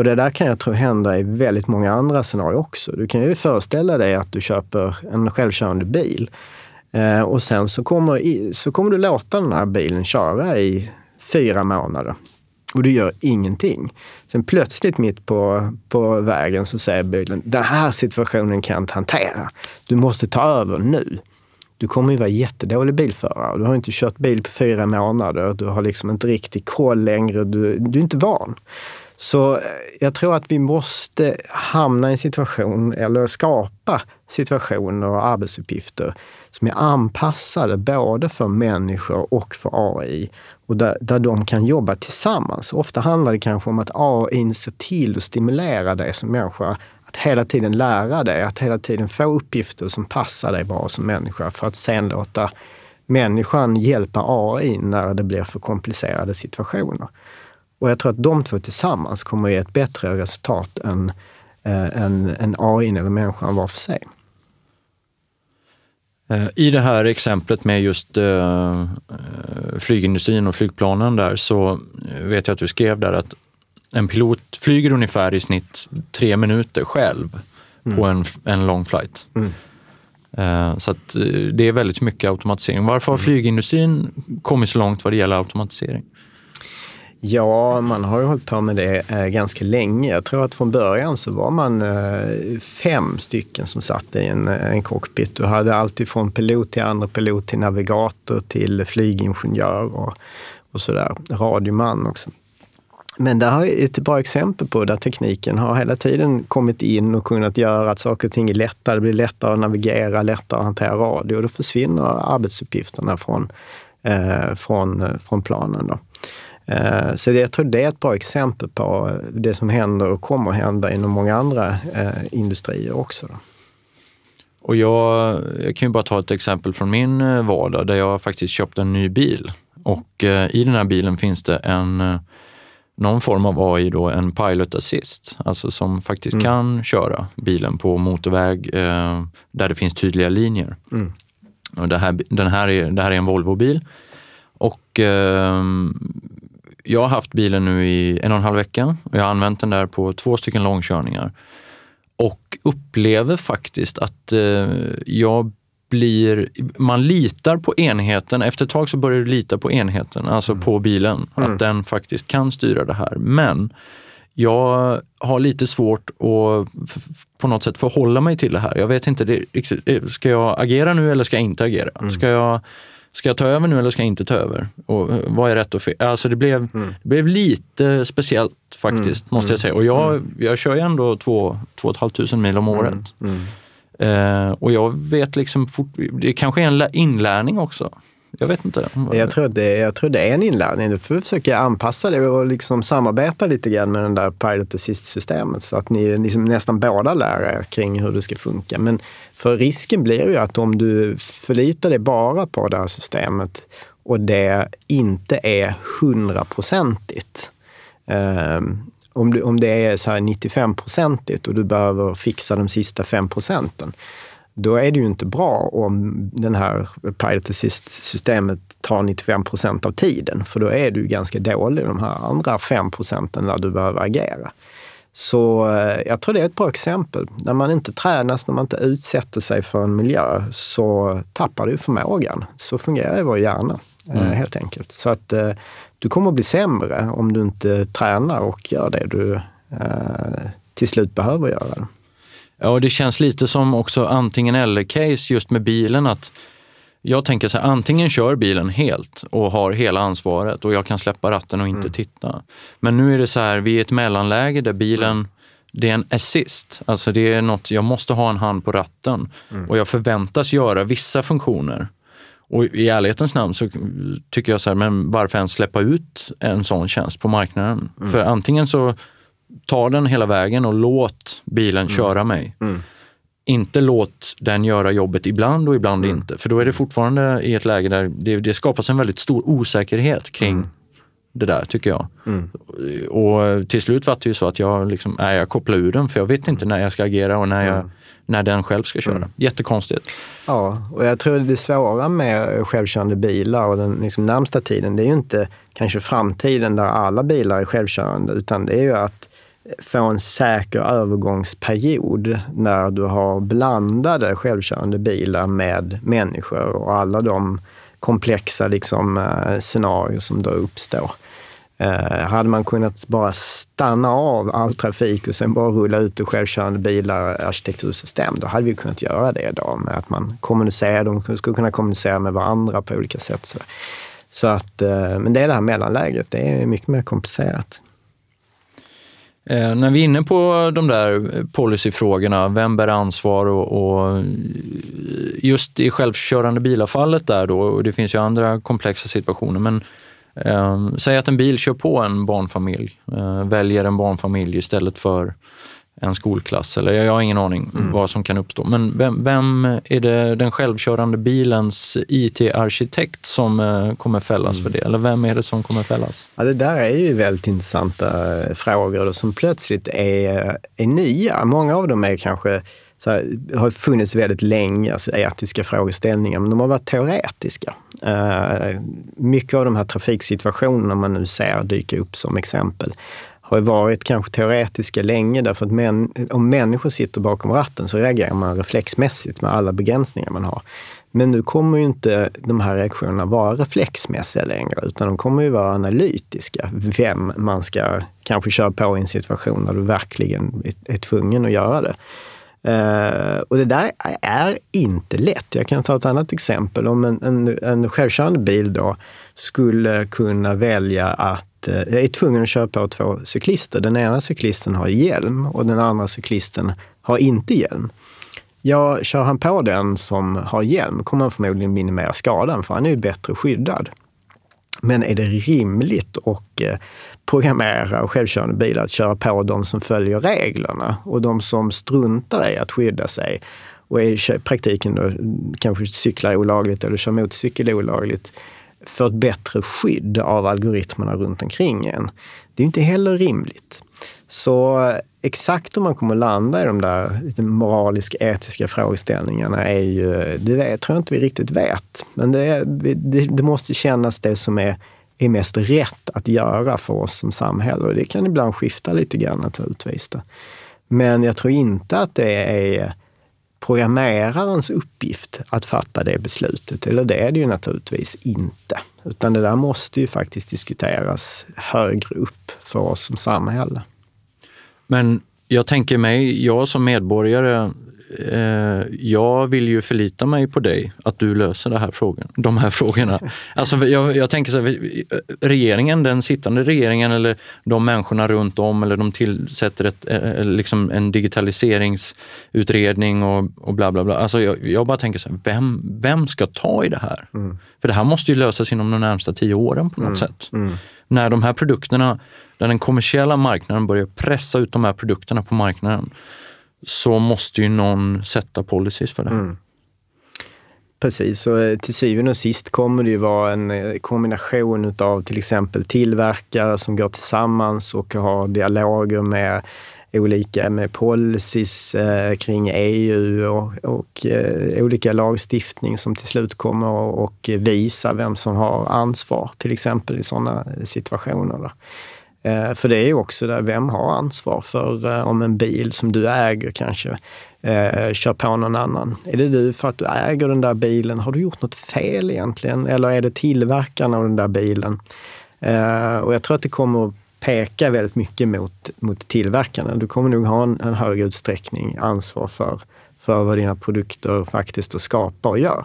Och det där kan jag tro händer i väldigt många andra scenarier också. Du kan ju föreställa dig att du köper en självkörande bil eh, och sen så kommer, så kommer du låta den här bilen köra i fyra månader och du gör ingenting. Sen plötsligt mitt på, på vägen så säger bilen, den här situationen kan jag inte hantera. Du måste ta över nu. Du kommer ju vara jättedålig bilförare. Du har inte kört bil på fyra månader. Du har liksom inte riktigt koll längre. Du, du är inte van. Så eh, jag tror att vi måste hamna i en situation, eller skapa situationer och arbetsuppgifter som är anpassade både för människor och för AI och där, där de kan jobba tillsammans. Ofta handlar det kanske om att AI ser till att stimulera dig som människa att hela tiden lära dig, att hela tiden få uppgifter som passar dig bra som människa för att sen låta människan hjälpa AI när det blir för komplicerade situationer. Och jag tror att de två tillsammans kommer att ge ett bättre resultat än, äh, än, än AI eller människan var för sig. Eh, I det här exemplet med just uh, flygindustrin och flygplanen där så vet jag att du skrev där att en pilot flyger ungefär i snitt tre minuter själv mm. på en, en lång flight. Mm. Så att, det är väldigt mycket automatisering. Varför har mm. flygindustrin kommit så långt vad det gäller automatisering? Ja, man har ju hållit på med det eh, ganska länge. Jag tror att från början så var man eh, fem stycken som satt i en, eh, en cockpit. Du hade allt från pilot till andra pilot till navigator till flygingenjör och, och sådär. Radioman också. Men det här är ett bra exempel på där tekniken har hela tiden kommit in och kunnat göra att saker och ting är lättare. Det blir lättare att navigera, lättare att hantera radio och då försvinner arbetsuppgifterna från, eh, från, eh, från planen. Då. Eh, så jag tror det är ett bra exempel på det som händer och kommer hända inom många andra eh, industrier också. Och jag, jag, kan ju bara ta ett exempel från min eh, vardag där jag faktiskt köpte en ny bil. Och i den här bilen finns det en, någon form av AI, då, en pilot assist, alltså som faktiskt mm. kan köra bilen på motorväg där det finns tydliga linjer. Mm. Och det, här, den här är, det här är en Volvo-bil och eh, jag har haft bilen nu i en och en halv vecka och jag har använt den där på två stycken långkörningar. Och upplever faktiskt att eh, jag blir, man litar på enheten. Efter ett tag så börjar du lita på enheten, alltså mm. på bilen, mm. att den faktiskt kan styra det här. Men jag har lite svårt att på något sätt förhålla mig till det här. Jag vet inte, det, ska jag agera nu eller ska jag inte agera? Mm. Ska jag Ska jag ta över nu eller ska jag inte ta över? Och eh, vad är rätt och fel? Alltså det blev, mm. det blev lite speciellt faktiskt, mm. måste jag säga. Och jag, mm. jag kör ju ändå två, två och ett mil om mm. året. Mm. Eh, och jag vet liksom, fort, det kanske är en inlärning också. Jag vet inte. Jag tror, det, jag tror det är en inlärning. Du får försöka anpassa det och liksom samarbeta lite grann med den där Pilot Assist-systemet så att ni liksom nästan båda lär er kring hur det ska funka. Men för risken blir ju att om du förlitar dig bara på det här systemet och det inte är hundraprocentigt. Um, om, om det är så här 95-procentigt och du behöver fixa de sista 5 procenten, då är det ju inte bra om den här Pilot Assist-systemet tar 95 procent av tiden, för då är du ganska dålig de här andra 5 procenten där du behöver agera. Så eh, jag tror det är ett bra exempel. När man inte tränas, när man inte utsätter sig för en miljö så tappar du förmågan. Så fungerar ju vår hjärna eh, mm. helt enkelt. Så att eh, du kommer att bli sämre om du inte tränar och gör det du till slut behöver göra. Ja, det känns lite som också antingen eller-case just med bilen. att jag tänker så här, antingen kör bilen helt och har hela ansvaret och jag kan släppa ratten och inte mm. titta. Men nu är det så här, vi är i ett mellanläge där bilen, det är en assist. Alltså det är något, jag måste ha en hand på ratten mm. och jag förväntas göra vissa funktioner. Och i ärlighetens namn så tycker jag så här, men varför ens släppa ut en sån tjänst på marknaden? Mm. För antingen så ta den hela vägen och låt bilen mm. köra mig. Mm inte låt den göra jobbet ibland och ibland mm. inte. För då är det fortfarande i ett läge där det, det skapas en väldigt stor osäkerhet kring mm. det där, tycker jag. Mm. Och till slut var det ju så att jag, liksom, nej, jag kopplar ur den för jag vet inte när jag ska agera och när, jag, mm. när den själv ska köra. Mm. Jättekonstigt. Ja, och jag tror det svåra med självkörande bilar och den liksom närmsta tiden, det är ju inte kanske framtiden där alla bilar är självkörande, utan det är ju att få en säker övergångsperiod när du har blandade självkörande bilar med människor och alla de komplexa liksom, eh, scenarier som då uppstår. Eh, hade man kunnat bara stanna av all trafik och sen bara rulla ut självkörande bilar arkitektursystem, då hade vi kunnat göra det idag med att man kommunicerar, de skulle kunna kommunicera med varandra på olika sätt. Så, så att, eh, men det är det här mellanläget, det är mycket mer komplicerat. Eh, när vi är inne på de där policyfrågorna, vem bär ansvar och, och just i självkörande bilafallet där då, och det finns ju andra komplexa situationer, men eh, säg att en bil kör på en barnfamilj, eh, väljer en barnfamilj istället för en skolklass. Eller jag har ingen aning mm. vad som kan uppstå. Men vem, vem, är det den självkörande bilens IT-arkitekt som eh, kommer fällas mm. för det? Eller vem är det som kommer fällas? Ja, det där är ju väldigt intressanta eh, frågor som plötsligt är, är nya. Många av dem är kanske så här, har funnits väldigt länge, alltså etiska frågeställningar, men de har varit teoretiska. Uh, mycket av de här trafiksituationerna man nu ser dyka upp som exempel har varit kanske teoretiska länge därför att män, om människor sitter bakom ratten så reagerar man reflexmässigt med alla begränsningar man har. Men nu kommer ju inte de här reaktionerna vara reflexmässiga längre, utan de kommer ju vara analytiska. Vem man ska kanske köra på i en situation där du verkligen är tvungen att göra det. Uh, och det där är inte lätt. Jag kan ta ett annat exempel. Om en, en, en självkörande bil då skulle kunna välja att Eh, jag är tvungen att köra på två cyklister. Den ena cyklisten har hjälm och den andra cyklisten har inte hjälm. Ja, kör han på den som har hjälm kommer han förmodligen minimera skadan för han är ju bättre skyddad. Men är det rimligt att eh, programmera självkörande bilar att köra på de som följer reglerna och de som struntar i att skydda sig och i praktiken då kanske cyklar olagligt eller kör motorcykel olagligt för ett bättre skydd av algoritmerna runt omkring en. Det är inte heller rimligt. Så eh, exakt hur man kommer landa i de där lite moraliska, etiska frågeställningarna är ju, det vet, tror jag inte vi riktigt vet. Men det, är, det, det måste kännas det som är, är mest rätt att göra för oss som samhälle. Och det kan ibland skifta lite grann naturligtvis. Men jag tror inte att det är programmerarens uppgift att fatta det beslutet. Eller det är det ju naturligtvis inte. Utan det där måste ju faktiskt diskuteras högre upp för oss som samhälle. Men jag tänker mig, jag som medborgare eh, jag vill ju förlita mig på dig, att du löser det här frågan, de här frågorna. Alltså, jag, jag tänker så här, regeringen, den sittande regeringen eller de människorna runt om eller de tillsätter ett, eh, liksom en digitaliseringsutredning och, och bla bla bla. Alltså, jag, jag bara tänker så här, vem, vem ska ta i det här? Mm. För det här måste ju lösas inom de närmsta tio åren på något mm. sätt. Mm. När de här produkterna, när den kommersiella marknaden börjar pressa ut de här produkterna på marknaden, så måste ju någon sätta policies för det. Mm. Precis, och eh, till syvende och sist kommer det ju vara en eh, kombination av till exempel tillverkare som går tillsammans och har dialoger med olika med policies eh, kring EU och, och eh, olika lagstiftning som till slut kommer att visa vem som har ansvar, till exempel i sådana situationer. Eh, för det är ju också där, vem har ansvar för eh, om en bil som du äger kanske eh, kör på någon annan? Är det du för att du äger den där bilen? Har du gjort något fel egentligen? Eller är det tillverkaren av den där bilen? Eh, och jag tror att det kommer att peka väldigt mycket mot, mot tillverkarna. Du kommer nog ha en, en hög utsträckning ansvar för, för vad dina produkter faktiskt skapar och gör.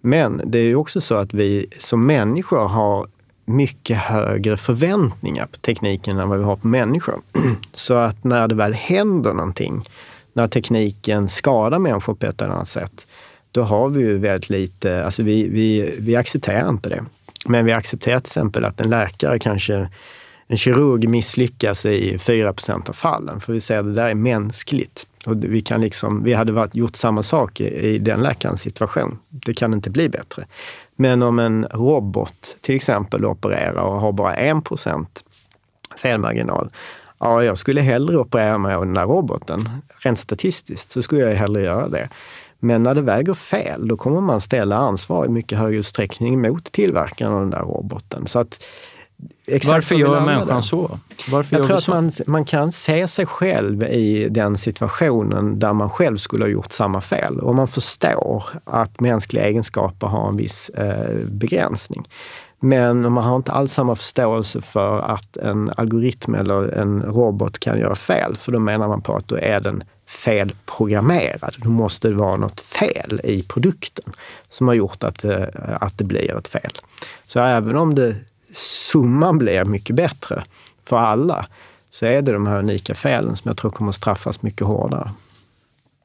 Men det är ju också så att vi som människor har mycket högre förväntningar på tekniken än vad vi har på människor. Så att när det väl händer någonting, när tekniken skadar människor på ett eller annat sätt, då har vi ju väldigt lite, alltså vi, vi, vi accepterar inte det. Men vi accepterar till exempel att en läkare kanske, en kirurg misslyckas i 4% av fallen, för vi säger att det där är mänskligt. Och vi, kan liksom, vi hade varit, gjort samma sak i, i den läkarens situation. Det kan inte bli bättre. Men om en robot till exempel opererar och har bara 1% felmarginal, ja, jag skulle hellre operera mig av den där roboten. Rent statistiskt så skulle jag hellre göra det. Men när det väl går fel, då kommer man ställa ansvar i mycket högre utsträckning mot tillverkaren av den där roboten. Så att varför gör människan så? Varför jag tror att man, man kan se sig själv i den situationen där man själv skulle ha gjort samma fel. Och man förstår att mänskliga egenskaper har en viss eh, begränsning. Men man har inte alls samma förståelse för att en algoritm eller en robot kan göra fel. För då menar man på att då är den felprogrammerad. Då måste det vara något fel i produkten som har gjort att, eh, att det blir ett fel. Så även om det summan blir mycket bättre för alla, så är det de här unika felen som jag tror kommer straffas mycket hårdare.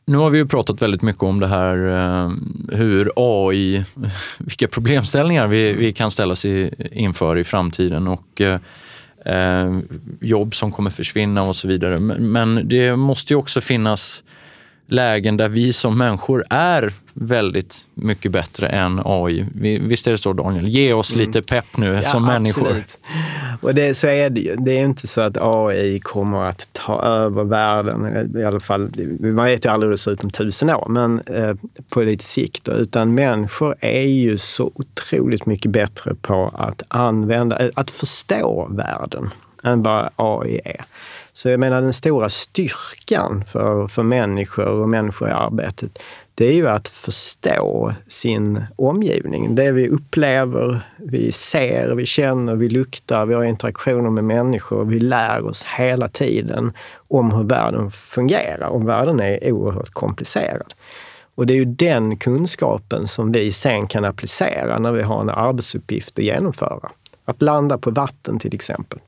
Nu har vi ju pratat väldigt mycket om det här eh, hur AI, vilka problemställningar vi, vi kan ställas i, inför i framtiden och eh, eh jobb som kommer försvinna och så vidare. Men, men det måste ju också finnas lägen där vi som människor är väldigt mycket bättre än AI. Visst är det så Daniel? Ge oss mm. lite pepp nu ja, som människor. Absolut. Och det, så är det ju. Det är inte så att AI kommer att ta över världen, i alla fall. Man vet ju aldrig hur det ser ut om tusen år, men eh, på lite sikt. Då. Utan människor är ju så otroligt mycket bättre på att använda, eh, att förstå världen än vad AI är. Så jag menar den stora styrkan för, för människor och människor i arbetet, det är ju att förstå sin omgivning. Det vi upplever, vi ser, vi känner, vi luktar, vi har interaktioner med människor. Vi lär oss hela tiden om hur världen fungerar och världen är oerhört komplicerad. Och det är ju den kunskapen som vi sen kan applicera när vi har en arbetsuppgift att genomföra. Att landa på vatten till exempel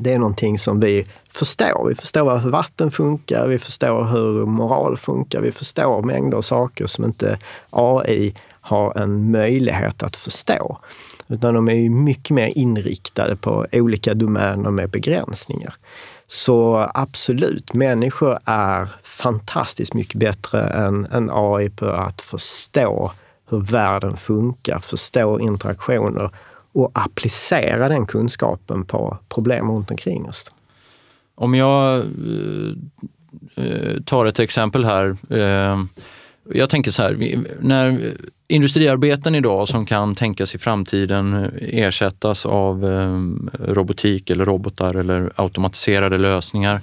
det är någonting som vi förstår. Vi förstår hur vatten funkar, vi förstår hur moral funkar, vi förstår mängder av saker som inte AI har en möjlighet att förstå. Utan de är mycket mer inriktade på olika domäner med begränsningar. Så absolut, människor är fantastiskt mycket bättre än, än AI på att förstå hur världen funkar, förstå interaktioner och applicera den kunskapen på problem runt omkring oss. Om jag eh, eh, tar ett exempel här. Eh, jag tänker så här, när industriarbeten idag som kan tänkas i framtiden ersättas av robotik eller robotar eller automatiserade lösningar.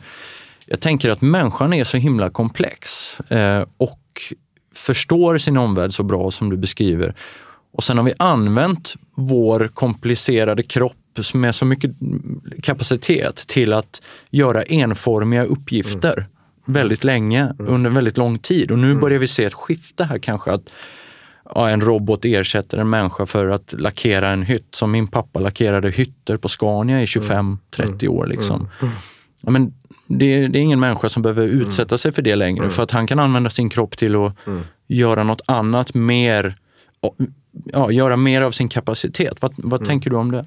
Jag tänker att människan är så himla komplex och förstår sin omvärld så bra som du beskriver och sen har vi använt vår komplicerade kropp med så mycket kapacitet till att göra enformiga uppgifter mm. väldigt länge, mm. under väldigt lång tid. Och nu mm. börjar vi se ett skifte här kanske. att ja, en robot ersätter en människa för att lackera en hytt. Som min pappa lackerade hytter på Scania i 25-30 mm. år. Liksom. Mm. Ja, men det, det, är ingen människa som behöver utsätta sig för det längre. För att han kan använda sin kropp till att göra något annat mer ja, göra mer av sin kapacitet. Vad, vad mm. tänker du om det?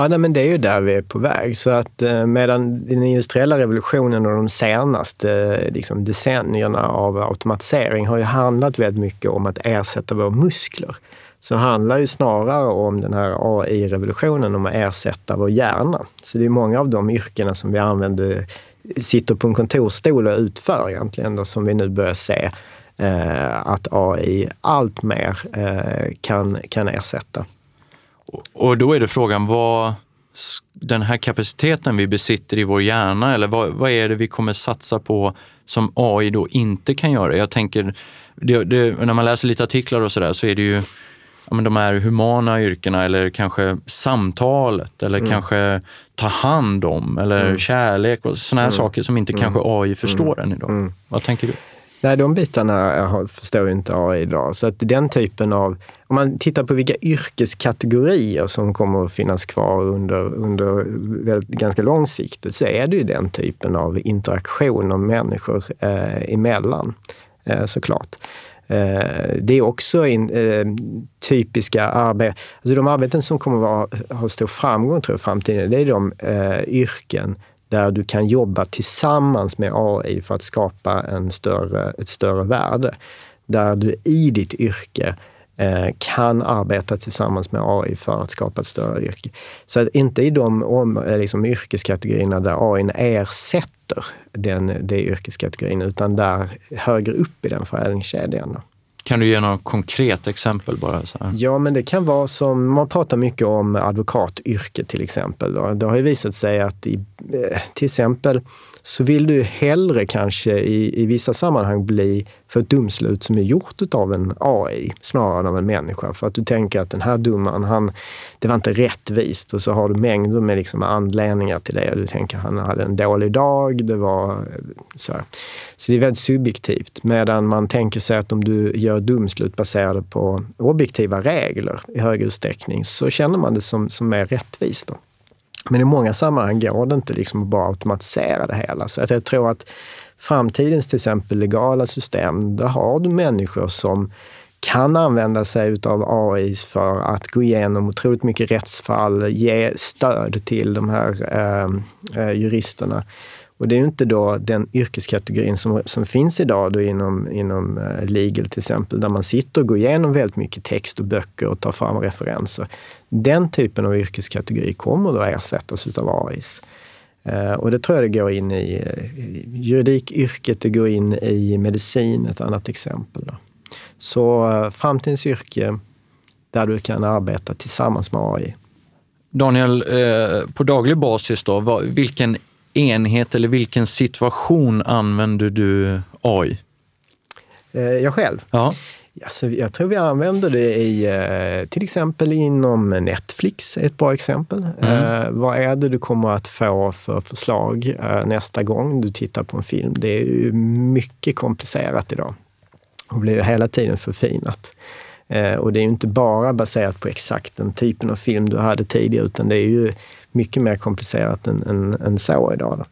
Ja, nej, men det är ju där vi är på väg. Så att eh, medan den industriella revolutionen och de senaste eh, liksom, decennierna av automatisering har ju handlat väldigt mycket om att ersätta våra muskler. Så handlar ju snarare om den här AI-revolutionen, om att ersätta vår hjärna. Så det är många av de yrkena som vi använder, sitter på en kontorsstol och utför egentligen, då, som vi nu börjar se eh, att AI allt mer eh, kan, kan ersätta. Och då är det frågan, vad, den här kapaciteten vi besitter i vår hjärna eller vad, vad är det vi kommer satsa på som AI då inte kan göra? Jag tänker, det, det, när man läser lite artiklar och sådär så är det ju ja, men de här humana yrkena eller kanske samtalet eller mm. kanske ta hand om eller mm. kärlek och sådana här mm. saker som inte kanske mm. AI förstår än idag. Mm. Vad tänker du? Nej, de bitarna eh, förstår ju inte AI idag. Så att den typen av, om man tittar på vilka yrkeskategorier som kommer att finnas kvar under, under ganska lång sikt, så är det ju den typen av interaktion av människor eh, emellan, eh, såklart. Eh, det är också in, eh, typiska arbeten, alltså de arbeten som kommer att ha stor framgång tror jag, i framtiden, det är de eh, yrken där du kan jobba tillsammans med AI för att skapa en större, ett större värde. Där du i ditt yrke eh, kan arbeta tillsammans med AI för att skapa ett större yrke. Så att inte i de om, eh, liksom, yrkeskategorierna där AI ersätter den, det yrkeskategorin, utan där högre upp i den förädlingskedjan. Kan du ge några konkreta exempel bara? Så här? Ja, men det kan vara som, man pratar mycket om advokatyrket till exempel. Det har ju visat sig att i, eh, till exempel så vill du hellre kanske i, i vissa sammanhang bli för ett domslut som är gjort av en AI snarare än av en människa. För att du tänker att den här domaren, han, det var inte rättvist och så har du mängder med liksom anledningar till det. Du tänker att han hade en dålig dag, det var eh, så här. Så det är väldigt subjektivt. Medan man tänker sig att om du gör domslut baserade på objektiva regler i hög utsträckning så känner man det som, som mer rättvist. Då. Men i många sammanhang går det inte liksom att bara automatisera det hela. Så att jag tror att framtidens till exempel legala system, där har du människor som kan använda sig av AI för att gå igenom otroligt mycket rättsfall, ge stöd till de här eh, eh juristerna och det är ju inte då den yrkeskategorin som, som finns idag då inom, inom eh, legal till exempel, där man sitter och går igenom väldigt mycket text och böcker och tar fram referenser. Den typen av yrkeskategori kommer då ersättas av AIs. Eh, och det tror jag det går in i eh, juridikyrket, det går in i medicin, ett annat exempel. Då. Så framtidens yrke där du kan arbeta tillsammans med AI. Daniel, på daglig basis, då, vilken enhet eller vilken situation använder du AI? Eh, jag själv? Ja. Alltså, jag tror vi använder det i eh, till exempel inom Netflix, ett bra exempel. Mm. Eh, vad är det du kommer att få för förslag eh, nästa gång du tittar på en film? Det är ju mycket komplicerat idag och blir hela tiden förfinat. Eh, och det är ju inte bara baserat på exakt den typen av film du hade tidigare, utan det är ju mycket mer komplicerat än, än, än så idag. Då.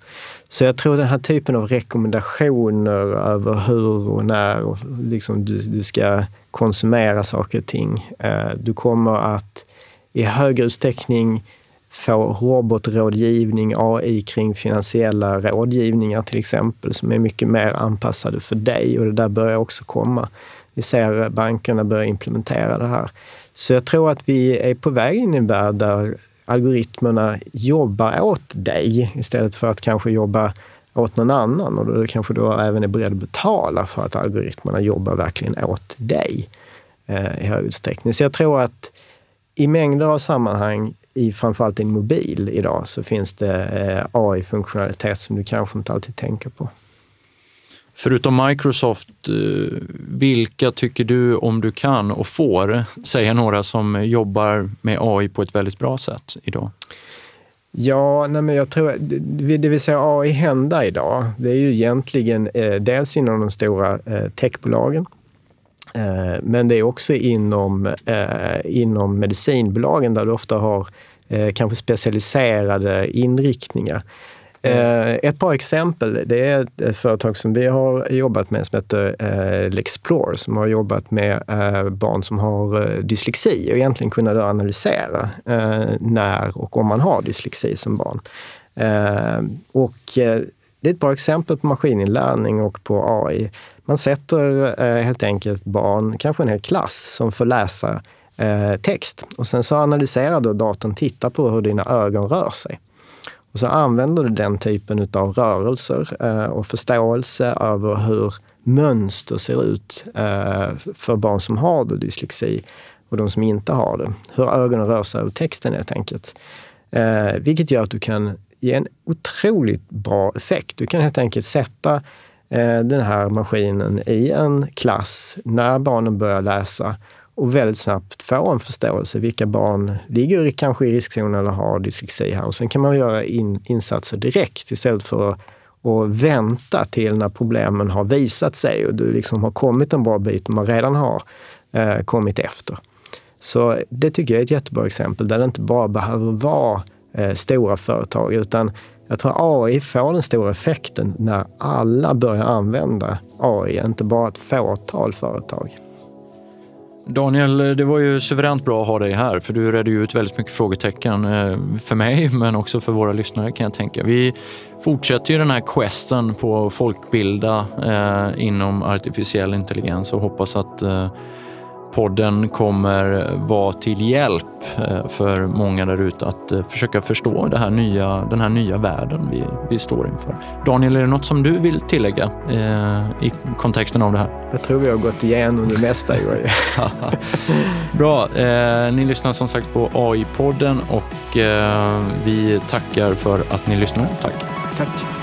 Så jag tror den här typen av rekommendationer över hur och när och liksom du, du ska konsumera saker och ting. Eh, du kommer att i högre utsträckning få robotrådgivning, AI kring finansiella rådgivningar till exempel, som är mycket mer anpassade för dig och det där börjar också komma. Vi ser bankerna börja implementera det här. Så jag tror att vi är på väg in i en värld där algoritmerna jobbar åt dig istället för att kanske jobba åt någon annan och då kanske du även är beredd att betala för att algoritmerna jobbar verkligen åt dig eh, i hög utsträckning. Så jag tror att i mängder av sammanhang, i framförallt din mobil idag, så finns det eh, AI-funktionalitet som du kanske inte alltid tänker på. Förutom Microsoft, eh, vilka tycker du, om du kan och får, säga några som jobbar med AI på ett väldigt bra sätt idag? Ja, nej men jag tror, det vill säga AI hända idag, det är ju egentligen eh, dels inom de stora eh, techbolagen, eh, men det är också inom, eh, inom medicinbolagen där du ofta har eh, kanske specialiserade inriktningar. Eh, ett bra exempel, det är ett företag som vi har jobbat med som heter eh, Lexplore som har jobbat med eh, barn som har eh, dyslexi och egentligen kunnat analysera eh, när och om man har dyslexi som barn. Eh, och eh, det är ett bra exempel på maskininlärning och på AI. Man sätter eh, helt enkelt barn, kanske en hel klass, som får läsa eh, text och sen så analyserar då datorn, tittar på hur dina ögon rör sig. Och så använder du den typen av rörelser eh, och förståelse över hur mönster ser ut eh, för barn som har dyslexi och de som inte har det. Hur ögonen rör sig över texten helt enkelt. Eh, vilket gör att du kan ge en otroligt bra effekt. Du kan helt enkelt sätta eh, den här maskinen i en klass när barnen börjar läsa och väldigt snabbt få en förståelse. Vilka barn ligger kanske i riskzonen eller har dyslexi här. Och sen kan man göra in, insatser direkt istället för att och vänta till när problemen har visat sig och du liksom har kommit en bra bit och man redan har eh, kommit efter. Så det tycker jag är ett jättebra exempel där det inte bara behöver vara eh, stora företag utan jag tror AI får den stora effekten när alla börjar använda AI, inte bara ett fåtal företag. Daniel, det var ju suveränt bra att ha dig här för du redde ju ut väldigt mycket frågetecken eh, för mig men också för våra lyssnare kan jag tänka. Vi fortsätter ju den här questen på att folkbilda eh, inom artificiell intelligens och hoppas att eh, podden kommer vara till hjälp eh, för många där ute att eh, försöka förstå här nya, den här nya världen vi, vi står inför. Daniel, är det något som du vill tillägga eh, i kontexten av det här? Jag tror vi har gått igenom det mesta. Bra. Eh, ni lyssnar som sagt på AI-podden och eh, vi tackar för att ni lyssnar. Tack. Tack.